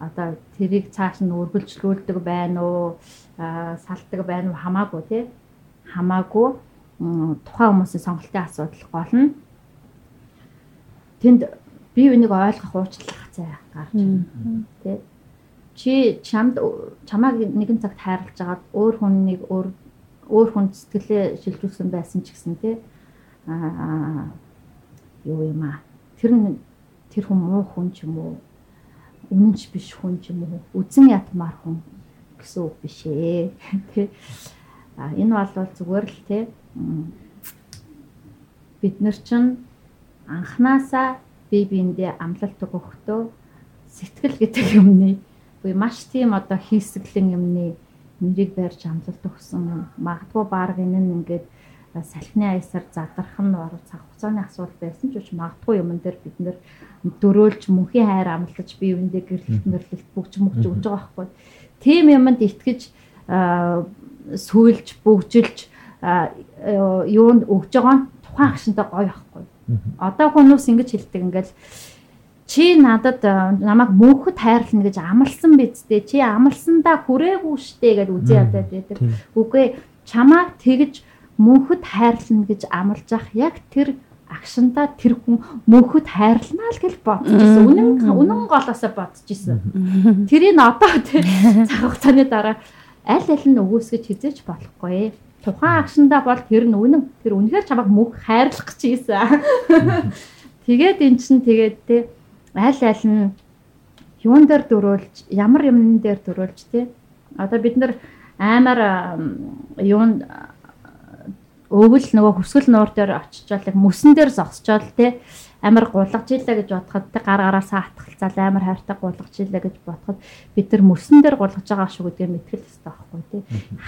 одоо тэрийг цааш нь үргэлжлүүлдэг байна уу? Салдаг байна уу? Хамаагүй тий. Хамаагүй тухайн хүмүүсийн сонголтын асуудал гол нь тэнд бие биенийг ойлгох уучлах зай гарч байна тий. Чи чамд чамааг нэгэн цагт хайрлаж агаад өөр хүнийг өөр өөр хүн сэтгэлээ шилжүүлсэн байсан ч гэсэн тий. Аа юу юм аа? Тэр нь тэр хүн муу хүн ч юм уу үнэнч биш хүн ч юм уу? Үзэн ятмаар хүн гэсэн үг биш ээ. Тий а энэ бол зүгээр л тий бид нар чинь анханасаа бие биендээ амлалт өгөхдөө сэтгэл гэдэг юмны буюу маш тийм одоо хийсгэлэн юмны нэрийг барьж амлалт өгсөн. Магадгүй баг энэ нь ингээд салхины аясаар задрах нь баруун цаг хугацааны асуудал байсан ч үуч магадгүй юм дээр бид нэр дөрөөлж мөнхийн хайр амлаж бие биендээ гэрлэлт нэрлэлт бүгж мөгж өгж байгаа байхгүй. Тим юмд итгэж сүйлж бүгжилж юунд өгж байгаа нь тухайн агшинтай гоё байхгүй. Одоо хүмүүс ингэж хэлдэг ингээл чи надад намайг мөнхөд хайрлна гэж амлсан бидтэй чи амлсандаа хүрээгүй штэ гэж үзээ ядаад байдаг. Үгүй чамаа тэгж мөнхөд хайрлна гэж амлаж ах яг тэр агшинтаа тэр хүн мөнхөд хайрлнаа л гэж бодож ирсэн. Үнэн үнэн голоосоо бодож ирсэн. Тэрийг одоо тэр цаг хугацааны дараа аль аль нь өгөөсгөж хизээч болохгүй. Тухайн агшиндаа бол тэр нь үнэн. Тэр үнэхээр чамайг мөнх хайрлах гэж ийсэн. Тэгээд эн чинь тэгээд те аль аль нь юун дээр дөрөөлж ямар юмн дээр дөрөөлж те одоо бид нар аймаар юун өвөл нөгөө хүсгэл нуур дээр очичоод яг мөсөн дээр зогсчоод те. Амар гулгаж ийлээ гэж бодоход те гар гараасаа хатгалцаад амар хайртай гулгаж ийлээ гэж бодоход бид нар мөсөн дээр гулгаж байгаа шүү гэдгээр мэтгэл хэвээр байхгүй те.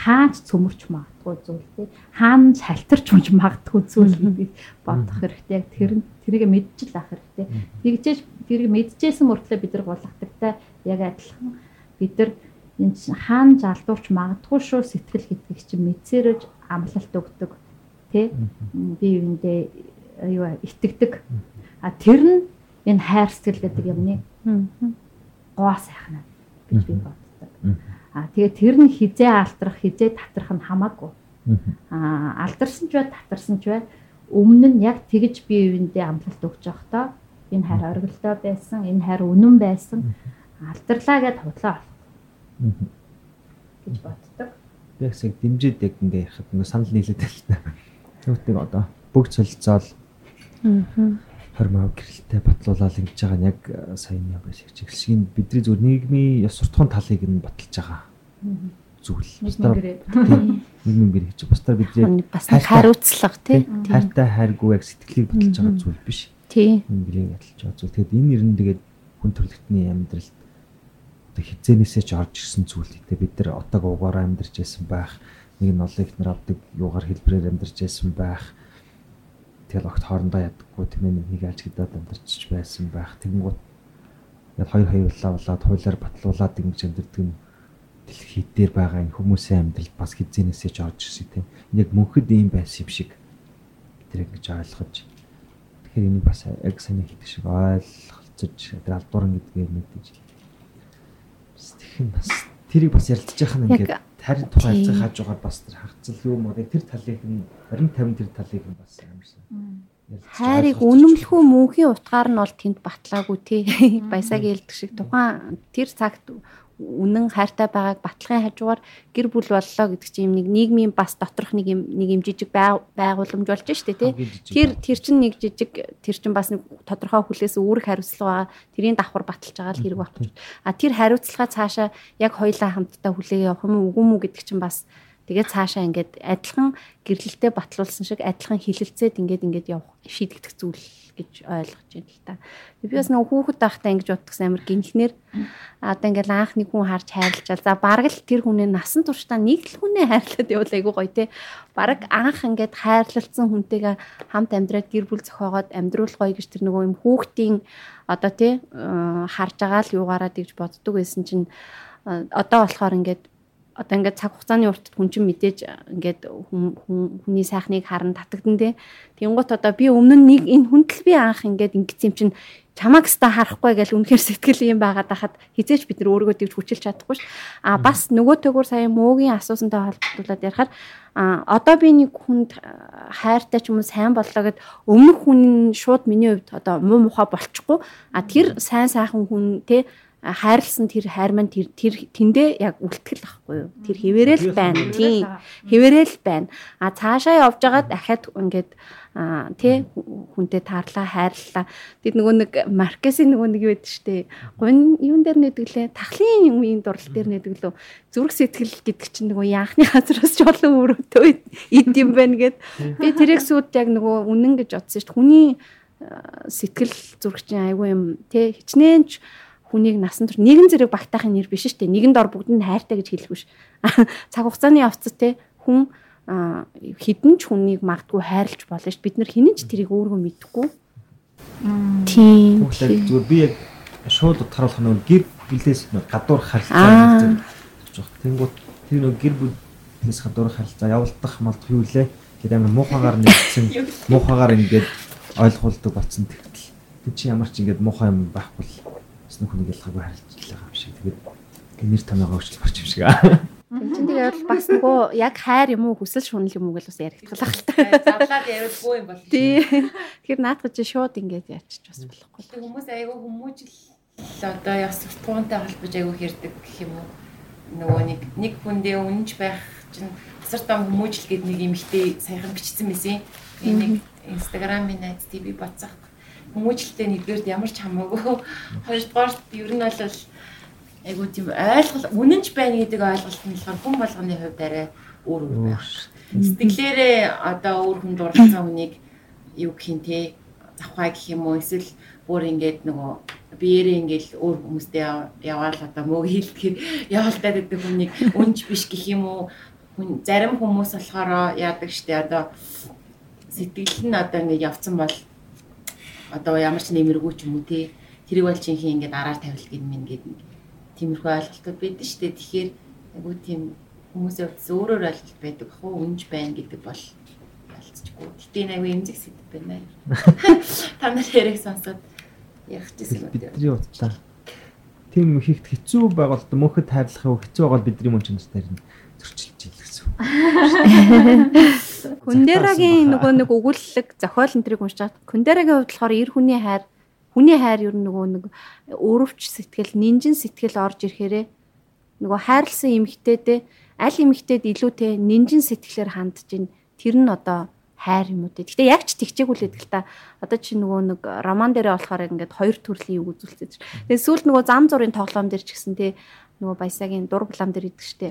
Хаач цөмөрч магадгүй зүйл те. Хаана шалтарч унж магадгүй зүйл гэдгийг бодох хэрэгтэй. Яг тэр тэрийг мэдчихэл ах хэрэгтэй. Тэгжээж тэрийг мэдчихсэн мөртлөө бид нар гулгадагтай яг адилхан бид нар энэ хаана жалдуурч магадгүй шүү сэтгэл гэдгийг чинь мэдсэрэж амлалт өгдөг тий? Бие биендээ юу итгэдэг. А тэр нь энэ хайр сэтгэл гэдэг юмны гоо сайхан гэж би боддог. А тэгээ тэр нь хизээ алтрах хизээ татрах нь хамаагүй. А алдарсан ч бай татарсан ч бай. Өмнө нь яг тэгж бие биендээ амлалт өгч явахдаа энэ хайр оргилдоо байсан энэ хайр үнэн байсан. Алдарлаа гэд худлаа гэж боддог. Би яг дэмжиж яг ингээ ярихад ингээ санал нийлээд байна. Түүтийг одоо бүгд солилцоол хормоо гэрэлтэй батлуулаад ингэж байгаа нь яг сайн яг чиглэлшгийн бидний зөв нийгмийн ёс суртахуун талыг нь баталж байгаа зүйл. Нийгмийн гэр гэж бусдаар бидний бас хариуцлага тий. Хайртай хайргүй яг сэтгэлийг баталж байгаа зүйл биш. Тий. Энэ гэрийг баталж байгаа зүйл. Тэгэхээр энэ нэр нь тэгээд хүн төрөлхтний амьдралд одоо хизээнээсээ ч орж ирсэн зүйл. Тэгээ бид нар отог угаараа амьдарч байсан байх нэг нь олон ихнэр авдаг юугаар хэлбрээр амьдарч байсан байх. Тэгэл огт хоорондоо ядаггүй тийм ээ нэг альж гэдээд амьдарч байсан байх. Тэнгууд яг хоёр хоёулаа болоод хуулиар батлуулаад ингэж амьдардаг юм дэлхий дээр байгаа энэ хүмүүсийн амьдрал бас хизээнээсээ ч орж ирсэн тийм. Яг мөнхөд ийм байсан юм шиг тэр ингэж ойлгож тэгэхээр энийг бас яг сайн хэлдэг шиг ойлголцож тэр алдууран гэдгээр мэдээж. Тэгэх нь бас тэрийг бас ярилцж яхах нь ингээд тарин тухай хэлцээ хааж байгаа бас тэр хагцал юу мод тэр талыг нь 20 50 тэр талыг нь бас амарсан. Хайрыг үнэмлэхүү мөнхийн утгаар нь бол тэнд батлаагүй тий. Баясаг хэлдэг шиг тухайн тэр цагт үнэн хайртай байгааг батлахын хажуугаар гэр бүл боллоо гэдэг чинь нэг нийгмийн бас доторх нэг юм нэг юм жижиг байгууламж болж штэ тий. Тэр тэр чинь нэг жижиг тэр чинь бас нэг тодорхой хүлээс үүрэг хариуцлага байгаа. Тэрийн давхар баталж байгаа л хэрэг болчих. А тэр хариуцлага цаашаа яг хоёлаа хамтдаа хүлэгээ явах юм уу үгүй мүү гэдэг чинь бас Тэгээд цаашаа ингээд адилхан гэрлэлтэд батлуулсан шиг адилхан хилэлцээд ингээд ингээд явах шийдэгдэх зүйл гэж ойлгож байна л та. Би бас нэг хүүхэд байхдаа ингэж боддогсан амар гинхнэр одоо ингээл анх нэг хүн харж хайрлчаал. За бараг л тэр хүнээ насан туршдаа нэг л хүнээ хайрлаад явуул айгу гоё те. Бараг анх ингээд хайрлалцсан хүнтэйгээ хамт амьдраад гэр бүл зохиогоод амьдруул гоё гэж тэр нөгөө юм хүүхдийн одоо те харж байгаа л юугаараа тэгж боддог байсан чинь одоо болохоор ингээд одоо ингээд цаг хугацааны уртад хүн чинь мэдээж ингээд хүний сайхныг харан татагдан тий. Тэнгуут одоо би өмнө нь нэг энэ хүндэл би анх ингээд ингэсэн юм чинь чамаг ста харахгүй гэж үнэхээр сэтгэл юм байгаад хахад хизээч бид нар өөрийгөө тэгж хүчилж чадахгүй ш. А бас нөгөө төгөр сая мөөгийн асуусантай холбогдуулаад ярихаар а одоо би нэг хүнд хайртай ч юм уу сайн боллоо гэд өмнөх хүн шууд миний хувьд одоо муу мухаа болчихгүй а тэр сайн сайхан хүн те хайрлсан тэр хайр маань тэр тэр тэндээ яг үлтгэл ахгүй юу. Тэр хിവэрэл байна. Тийм. Хിവэрэл байна. А цаашаа явж байгаа дахиад ингээд а тий хүнтэй таарлаа хайрлаа. Тэд нөгөө нэг маркесийн нөгөө нэг юу гэдэг штэ. Гун юун дээр нэдэглээ? Тахлын юмын дурлал дээр нэдэглөө. Зүрх сэтгэл гэдэг чинь нөгөө яахны газраас ч олон өрөөтэй ид юм байна гэд. Би тэрийг сууд яг нөгөө үнэн гэж бодсон штэ. Хүний сэтгэл зүрх чинь айгүй юм тий хичнээн ч хүнийг насан турш нэгэн зэрэг багтаахын нэр биш шүү дээ. Нэгэн дор бүгд нь хайртай гэж хэлэхгүй ш. Цаг хугацааны явцад те хүн хідэн ч хүнийг магадгүй хайрлж болно ш. Бид нар хинэн ч тэрийг өөрөө мэдэхгүй. Тийм. Зүгээр би яг шууд утгаруулах нь гэр бүлээс гадуур харилцаа гэж байна. Тэнгууд тэр нэг гэр бүлээс гадуур харилцаа явуулдах малдах юу лээ. Тэгээд амар муухагаар нэгдсэн муухагаар ингээд ойлгуулдаг болсон тэгтэл. Тэг чи ямар ч ингээд муухай юм байхгүй л Тэсний хүнийг ялгаагүй харилцаж байгаа юм шиг. Тэгээд нэр томьёогоо өчл барч юм шиг аа. Тэнцэн тэгээд бол бас нөгөө яг хайр юм уу хүсэл шунал юм уу гэж бас яригдгалах л та. Завлаад яриулгүй юм бол. Тий. Тэгэхээр наадах чи шууд ингээд яачих бас болохгүй. Тэг хүмүүс айгүй хүмүүжил одоо яс суртахуунтай холбож айгүй хэрдэг гэх юм уу. Нөгөө нэг нэг хүндээ үнэнч байх чинь асар том хүмүүжил гэдэг нэг эмхтэй саяхан бичсэн байсан. Энийг инстаграмын найз TV бацаах хүмүүжлэлтэй нэгдүгээр ямар ч хамаагүй. Хоёрдугаар ер нь бол айгуу тийм ойлгол үнэнч байна гэдэг ойлголт нь болохоор хүн болгоны хувьд арай өөр өөр байх. Сэтгэлээрээ одоо өөр хүн дурлцсан хүнийг юу гэх юм те завхаа гэх юм уу эсвэл бүр ингээд нөгөө биеэрээ ингээд өөр хүмүүстэй яваал одоо мөг хийлдэхээр яваалтаад гэдэг хүнийг үнж биш гэх юм уу? Зарим хүмүүс болохоор яадаг штэ одоо сэтгэл нь одоо ингээд явцсан бол одоо ямар ч нэмэргүй ч юм уу тий тэрийг бол чинхи ингээд араар тавил гин мэн гэдэг тиймэрхүү ойлголтууд байдаг шүү дээ. Тэгэхээр айгуу тийм хүмүүсийн хувьд өөрөөр ойлголт байдаг ах уу үнж байна гэдэг бол ялцчихгүй. Гэтэ энэ айгуу эмзэг сэдв байна. Та нар яриг сонсоод ярих гэсэн үг. Бидний утаа. Тийм хийхд хэцүү байгуулт мөнхөд хайрлах хэцүү байгаа бидний мөн ч настай нь гэсэн. Күндерагийн нөгөө нэг өгүүлэлэг зохиол энтрийг уншаад Күндерагийн хувьд болохоор эр хүний хайр хүний хайр ер нь нөгөө нэг өрөвч сэтгэл, нинжин сэтгэл орж ирэхээрээ нөгөө хайрлсан эмэгтэйдээ аль эмэгтэйд илүүтэй нинжин сэтгэлээр хандж ин тэр нь одоо хайр юм уу те. Гэтэ яг ч тэгчээгүй л байдаг л та. Одоо чи нөгөө нэг роман дээрээ болохоор ингээд хоёр төрлийн үг үзүүлсэн. Тэгээ сүүлд нөгөө зам зургийн тоглоом дээр ч гэсэн те нөгөө баясагийн дур булам дээр идэг штэ.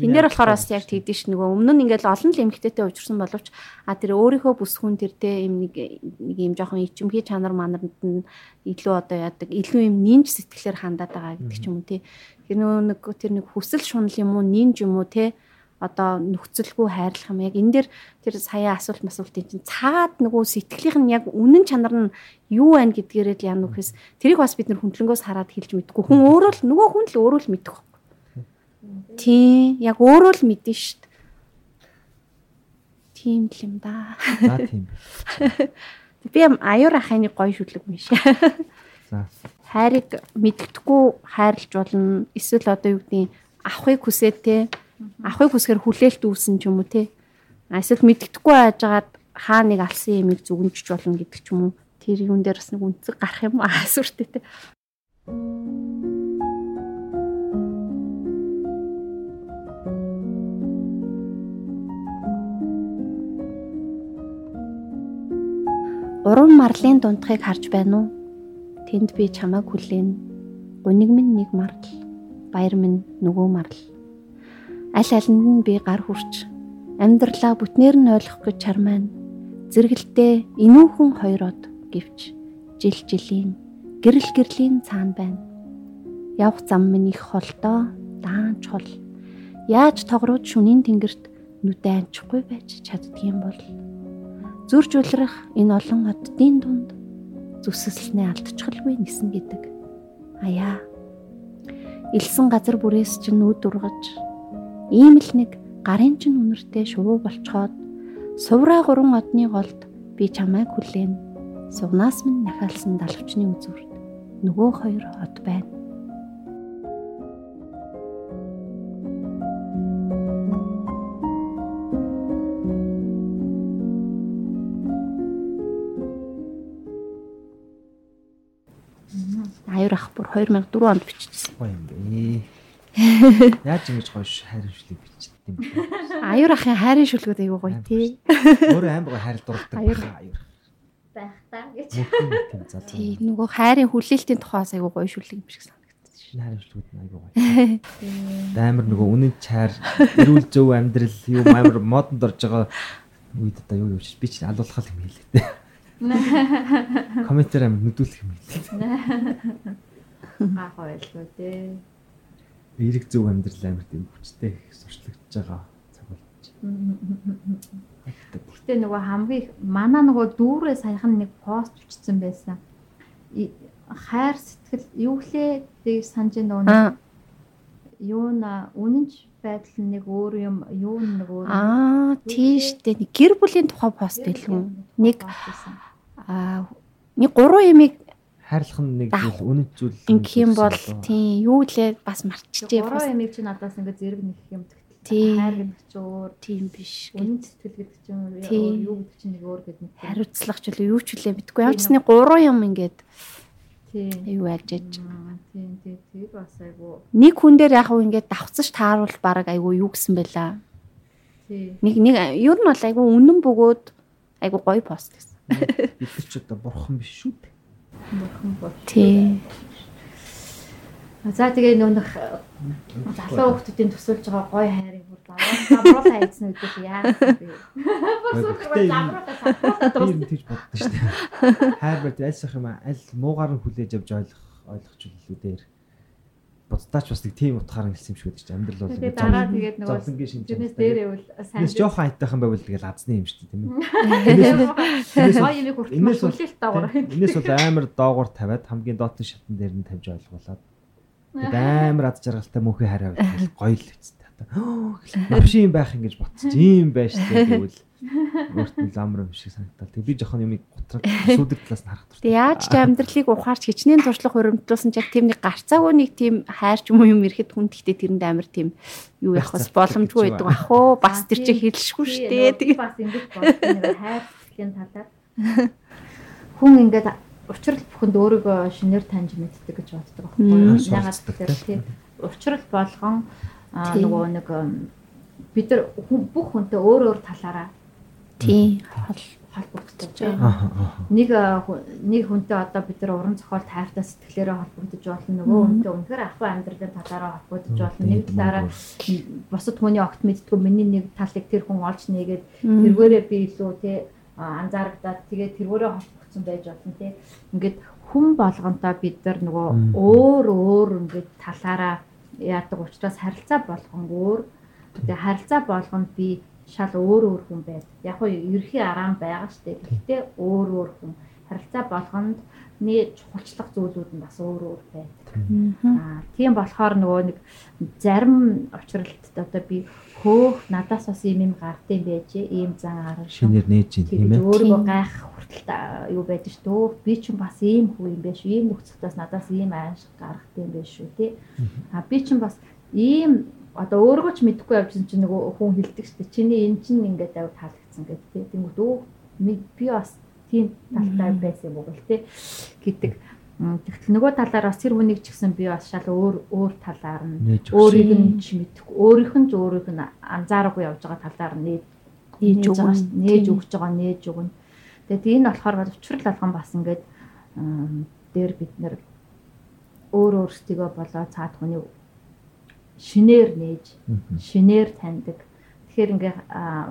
Тэн дээр болохоор бас яг тэгдэж ш нөгөө өмнө нь ингээл олон л эмгхтэйтэй уучрсан боловч а тэр өөрийнхөө бүсгүн тэр те юм нэг нэг юм жоохон ичимхий чанар манарнд нь илүү одоо яадаг илүү юм нинж сэтгэлээр хандаад байгаа гэдэг ч юм уу те. Тэр нөгөө нэг тэр нэг хүсэл шунал юм уу нинж юм уу те одоо нөхцөлгүй хайрлах юм яг энэ дэр тэр сая асуулт масуултын чинь цаад нөгөө сэтгэлийнх нь яг үнэн чанар нь юу байна гэдгээрээ л яа нүхэс тэрийг бас бид нар хүндлэнгөөс хараад хэлж мэдгүй хүн өөрөө л нөгөө хүн л өөрөө л мэдэх байхгүй. Тийм яг өөрөө л мэдэн штт. Тийм л юм да. За тийм. Би аюур ахайны гоё шүлэг шиг. За. Хайрыг мэддэхгүй хайрлж болно. Эсвэл одоо юу гэдгийг авахыг хүсээд те авахыг хүсгээр хүлээлт үүсэн ч юм уу те. Эсвэл мэддэхгүй байжгаад хаа нэг алсан ямиг зүгэнжч болно гэдэг ч юм уу. Тэр юун дээр бас нэг үнцэг гарах юм аа сүртэй те. Уран марлын дундхыг харж байна уу? Тэнд би чамайг хүлээн. Гуниг минь нэг мартал, баяр минь нөгөө мартал аль алинд нь би гар хүрч амьдралаа бүтнээр нь ойлгох гэж чармаана. Зэрэгэлдээ инүүхэн хоёроод гэвч жил жилийн гэрэл гэрлийн цаана байна. Явх зам минь их холдоо даан чул. Яаж тогрууд шүнийн тэнгэрт нүдэ анчихгүй байж чаддгийм бол зүрж үлрэх энэ олон оддын дунд зүсэлснээ алдчихалгүй нисэн гэдэг. Аяа. Илсэн газар бүрээс чинь нүд ургаж Ийм л нэг гарын чин үнэртэй шувуу болцоход сувраа гурван одны голд би чамайг хүлээн. Сувнаас минь нахаалсан далавчны үзүүрт нөгөө хоёр од байна. Аюур ах бүр 2004 онд юм бэ. Яаж ингэж гоё хайрын шүлэг бичдэг юм бэ? Аюур ахын хайрын шүлгүүд айгүй гоё тий. Өөрөө аим гоё хайр дурддаг аюур байх та гэж. Тий нөгөө хайрын хүлээлтийн тухайс айгүй гоё шүлэг юм шиг санагдсан. Шинэ хайрын шүлгүүд нь айгүй гоё. Амар нөгөө үнэн чаар эрүүл зөв амьдрал юу амар модонд орж байгаа үед одоо юу юу би ч алуулах юм хэлээ. Комментээр амар нүдүүлэх юм хэлээ. Аах байлгүй те. Эрэг зөв амьдрал амар тийм хүчтэй их сурчлагдж байгаа цаг болж. Гэтэ нөгөө хамгийн манай нөгөө дүүрээ саяхан нэг пост бичсэн байсан. Хайр сэтгэл юу лээ гэж санаж нөгөө нэг Аа юу на үнэнч байдал нэг өөр юм юу нэг өөр аа тийш дээ. Нэг Гэр бүлийн тухай пост хэлгэн. Нэг аа нэг гурван ямиг Хайрлах нь нэг зүйл үнэт зүйл ингэх юм бол тийм юу лээ бас. Гурван Бас ямиг чи надаас ингээд зэрэг нэг юм тэгтэл. Хайр гэдэг чи өөр, тийм биш. үнэн сэтгэл гэдэг чи юу гэдэг чи нэг өөр гэдэг. Хариуцлах ч юу ч үлээ битгүй. Нэг гурван юм ингээд Тий. аюу альжээж. Аа, Тийм тийм тийм бас айгу. Нэг хүн дээр яг ингээд давхцаж тааруул баг айгу юу гэсэн байла. Тий. Нэг нэг ер нь бол айгу үнэн бөгөөд айгу гоё пост гэсэн. бид ч одоо бурхан биш шүү дээ. Бурхан бол. Тий. За тэгээ нөх залуу хүмүүсийн төсөөлж байгаа гой хайрыг бүр давруулаа хайцсан үүдээ яасан бэ? Гэхдээ энэ- би юм тийж боддоо шүү дээ. Хайр байт аль сах юм аа, аль муугаар нь хүлээж авч ойлгох ойлгох зүйлүүд дээр боддаач бас нэг тийм утгаар хэлсэн юм шиг байдаг дээ. Амьдрал бол ингээд дараа тэгээд нөгөө чанартай. дээр ивэл сайн. Тэрнээс жоохон айтайхан байвал тэгэл азны юм шүү дээ тийм ээ. Гой юм хүртэл хүлээлт. Тийм. Энээс бол амар доогуур тавиад хамгийн доотны шатн дээр нь тавьж ойлгуулад тэгээд амар ад жаргалтай мөнхий хараа гоё л хэвчтэй. Навшин байх ингэж ботчих юм байж тээ гэвэл өөрт нь ламр юм шиг санагдал. Тэг би жоохон юмыг готрал сүүдэг талаас нь харах Тэг дуртай. яаж ч амьдралыг ухаарч хичнээн туршлах хуримтлуулсан ч яг тийм нэг гарцаагүй нэг тийм хайр ч юм уу юм ирэхэд хүн гэхдээ тэрэнд амар тийм юу явах бас боломжгүй байдаг ах уу? Бас тэр чинь хэлшгүй штэ. Тэгээ бас ингэж бодсон нэг хайр сэтгэлийн талаар. Хүн ингээд учрал бүхэнд өөрийгөө шинээр таньж мэддэг гэж боддог байхгүй юу? Ягаад гэвэл тий учрал болгон нөгөө нэг бид нар хүн- бүх хүнтэй өөр өөр талаараа тийм холбогддог. Тий. Аа, аа. Нэг нэг хүнтэй одоо бид нар уран зохиол тайртай сэтгэлээрээ холбогдож болно. Нөгөө хүнтэй үнэхээр ахуй амьдралын талаараа холбогдож болно. Нэг талаараа бусад хүний огт мэддэггүй миний нэг талыг тэр хүн олж нээгээд тэргээрээ би илүү тий анзаарагдаад тэгээ тэргээрээ холбогдсон байж болно тий. Ингээд хүн болгонтой бид нар нөгөө өөр өөр ингээд талаараа яадаг учраас харилцаа болгон өөр. Тэгээ харилцаа болгонд би шал өөр өөр хүн байд. Яг нь ерхий араан байгаа штэ. Гэхдээ өөр өөр хүн харилцаа болгонд нэг чухалчлах зүйлүүд нь бас өөр өөр байд. Аа тийм болохоор нөгөө нэг зарим учралт одоо би хөөх надаас бас ийм юм гардыг байж ийм зан арга Шинээр нээж юм тийм ээ. өөрийгөө гайх хүртэл юу байдаг шүү дээ. Би ч бас ийм хүү юм биш? Ийм нөхцөлтөөс надаас ийм аашиг гаргах юм биш үү тий. А би ч бас ийм одоо өөрөө ч мэдэхгүй явжсэн чинь нөгөө хүн хилдэг дээ. Чиний энэ чинь ингээд аяг таалагдсан гэдэг тий. Тэнгүүд өө би бас тийм талтай байсан юм уу гэл тий гэдэг. Тэгтэл нөгөө талаар бас тэр хүнийг ч гэсэн би бас шал өөр өөр талаар нь өөрийг нь ч мэдэхгүй өөрийнх нь ч өөрийнх нь анзаараагүй явж байгаа талаар нээж Нээж байгаа өгнө. нээж өгч байгаа нээж өгнө. Тэгээд энэ болохоор бол учрал алган бас ингээд дээр бид нэр өөр өөрсдийгөө болоо цаад хүний шинээр нээж шинээр таньдаг. Тэгэхээр ингээ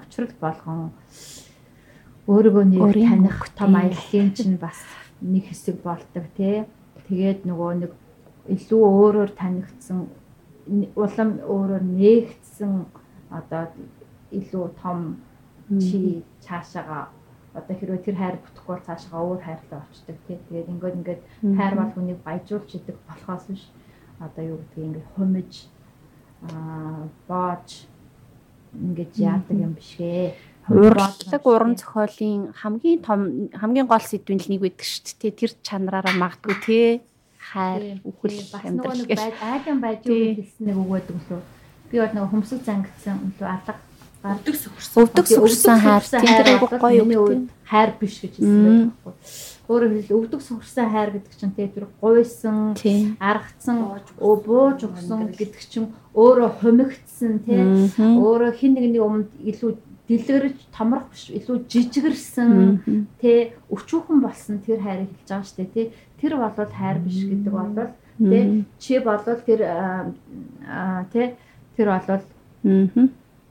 учрал болгон өөрийгөө Өөрийн таних том аяллаа чинь бас нэг хэсэг болдог тий. Тэгээд нөгөө нэг илүү өөрөөр танигдсан улам өөрөөр нээгдсэн одоо илүү том чи цаашаага одоо хэрвээ тэр хайр бүтэхгүй бол цаашаага өөр хайртай болчдөг тий. Тэгээд ингээд ингээд хайр бол хүнийг баяжуулж идэг болохоос биш одоо юу гэдгийг ингээд хумиж аа боож ингэж яадаг юм бишээ. Урлаглаг уран зохиолын хамгийн том хамгийн гол сэдвийн л нэг байдаг шүү дээ. Тэр чанараараа магадгүй те хайр үхэл бас нөгөө нэг байд айдан байж юу хэлсэн нэг үг байдаг лөө. Би бол нөгөө хөмсөг зангидсан лөө алга өвдөг сөхөрсөн. Өвдөг сүрсэн хайр. Дээр айгу гоё үед хайр биш гэж хэлсэн байхгүй. Өөрөөр хэлбэл өвдөг сүрсэн хайр гэдэг чинь тий тэр Тийм. аргацсан бууж өгсөн гэдэг чинь өөрөө хумигдсан тий Мгм. өөрөө хин нэгний өмнөд илүү дэлгэрж томрох биш илүү жижигэрсэн тэ өчүүхэн болсон тэр хайрыг хэлж байгаа дээ тий тэр болвол хайр биш гэдэг болвол тий чи болвол тэр тий тэр болвол.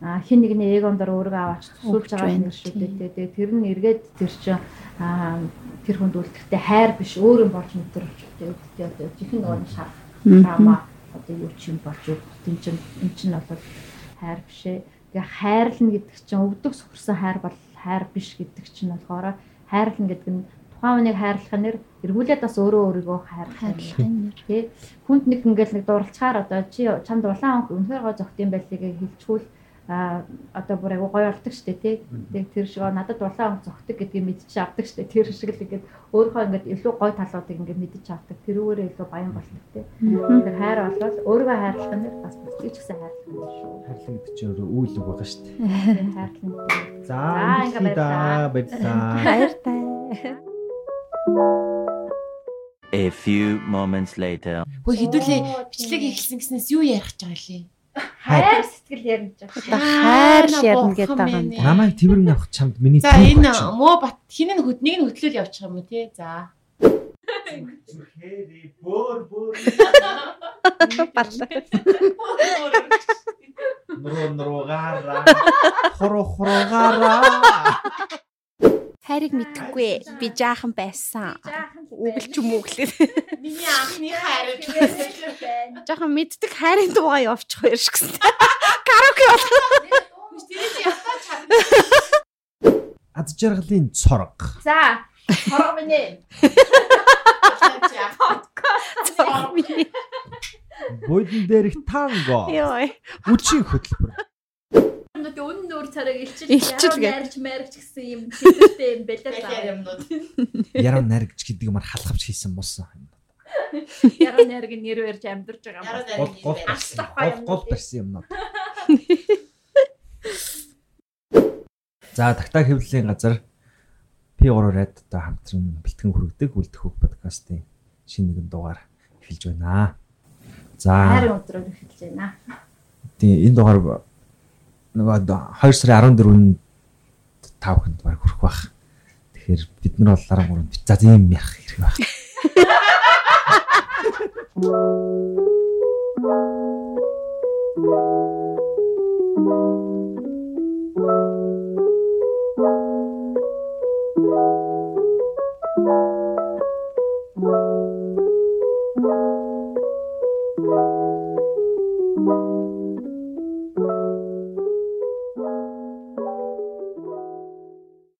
А хин нэгний эгон дор өөрийгөө аваач Өгч байгаа юм шүү дээ. Тэгээ тэр нь эргээд тэр чинь а тэр хүнд үлдэхтэй хайр биш өөр юм болж мэдрэж тэгээ одоо жихэн нөгөө шар драма одоо юу ч юм болж тийм чинь эн чинь бол хайр биш ээ. Тэгээ хайрлна гэдэг чинь өвдөг сөхөрсөн хайр бол хайр биш гэдэг чинь болохоор хайрлна гэдэг нь тухайн хүнийг хайрлах нэр эргүүлээд бас өөрөө өөрийгөө хайрлах нэр. тий хүнд нэг ингээл нэг дурлцахаар одоо чи чамд улаан өнгө үнэхээр гой зөгт юм байлгийг хэлчихвэл а одоо бүр айгу гоё болдог штэ тий. Тэг тэр шиг надад улаан өнгө зөгтөг гэдгийг мэдчих авдаг штэ. Тэр шиг л ингээд өөрөө ингээд илүү гоё талуудыг ингээд мэдчих авдаг тэрүүгээрээ илүү баян болдог тий. Тэр хайр болвол өөрийгөө хайрлах нь бас бусдыг ч гэсэн хайрлах юм шүү Хайрлан гэдэг чинь өөрөө үйл үг байгаа тэр хайрлах За ингээ ингээд да баярлаа. Баяртай. A few moments later. Хөө хідүүлээ бичлэг эхэлсэн гэснээс юу ярих гэж байгаа лээ. Хайр сэтгэл ярих гэж Одоо хайр ярина гэдэг байгаа юм. Намайг тэрвэрн авах чамд миний За энэ муу бат хинэн хөднийг нь хөтлөөл явуучих юм уу те. За. Бөөр бөөр нуруу нуруугаараа хуруу хуруугаараа Хайрыг мэдхгүй би жаахан байсан. Үгэл ч юм уу гэлээ. Миний анхны хайр Жаахан мэддэг хайрын дуугаа явуучих хоёр ш гэсэн. Караоке бол. Ад жаргалын цорог. за хорог минь Буудан дээрх танго. Йой. Үчийн хөтөлбөр. Нүд өнн нүүр цараг илчил Илчил гэ. ярьж марж гэсэн юм сэтгэлтэй юм бэлээ Баяр юмнууд. Яруу наригч гэдэг юмар халахвч хийсэн болсон. Яруу найраг нэр барьж амьдарч байгаа юм. Гол гол барьсан. Юм юмнууд. За тагтаа хэвлэлийн газар P3-аад одоо хамтран бэлтгэн хүргэдэг үлдэх хөг подкастын шинэ нэгэн дугаар эхэлж байна. За Хайрын өдрөөр эхэлж байна. тийм энэ дугаар нөгөө одоо 2 сарын 14-нд 5 хүнд баг хүрэх бах. Тэгэхээр бид нар бол 13-нд за ийм яах хэрэг байх.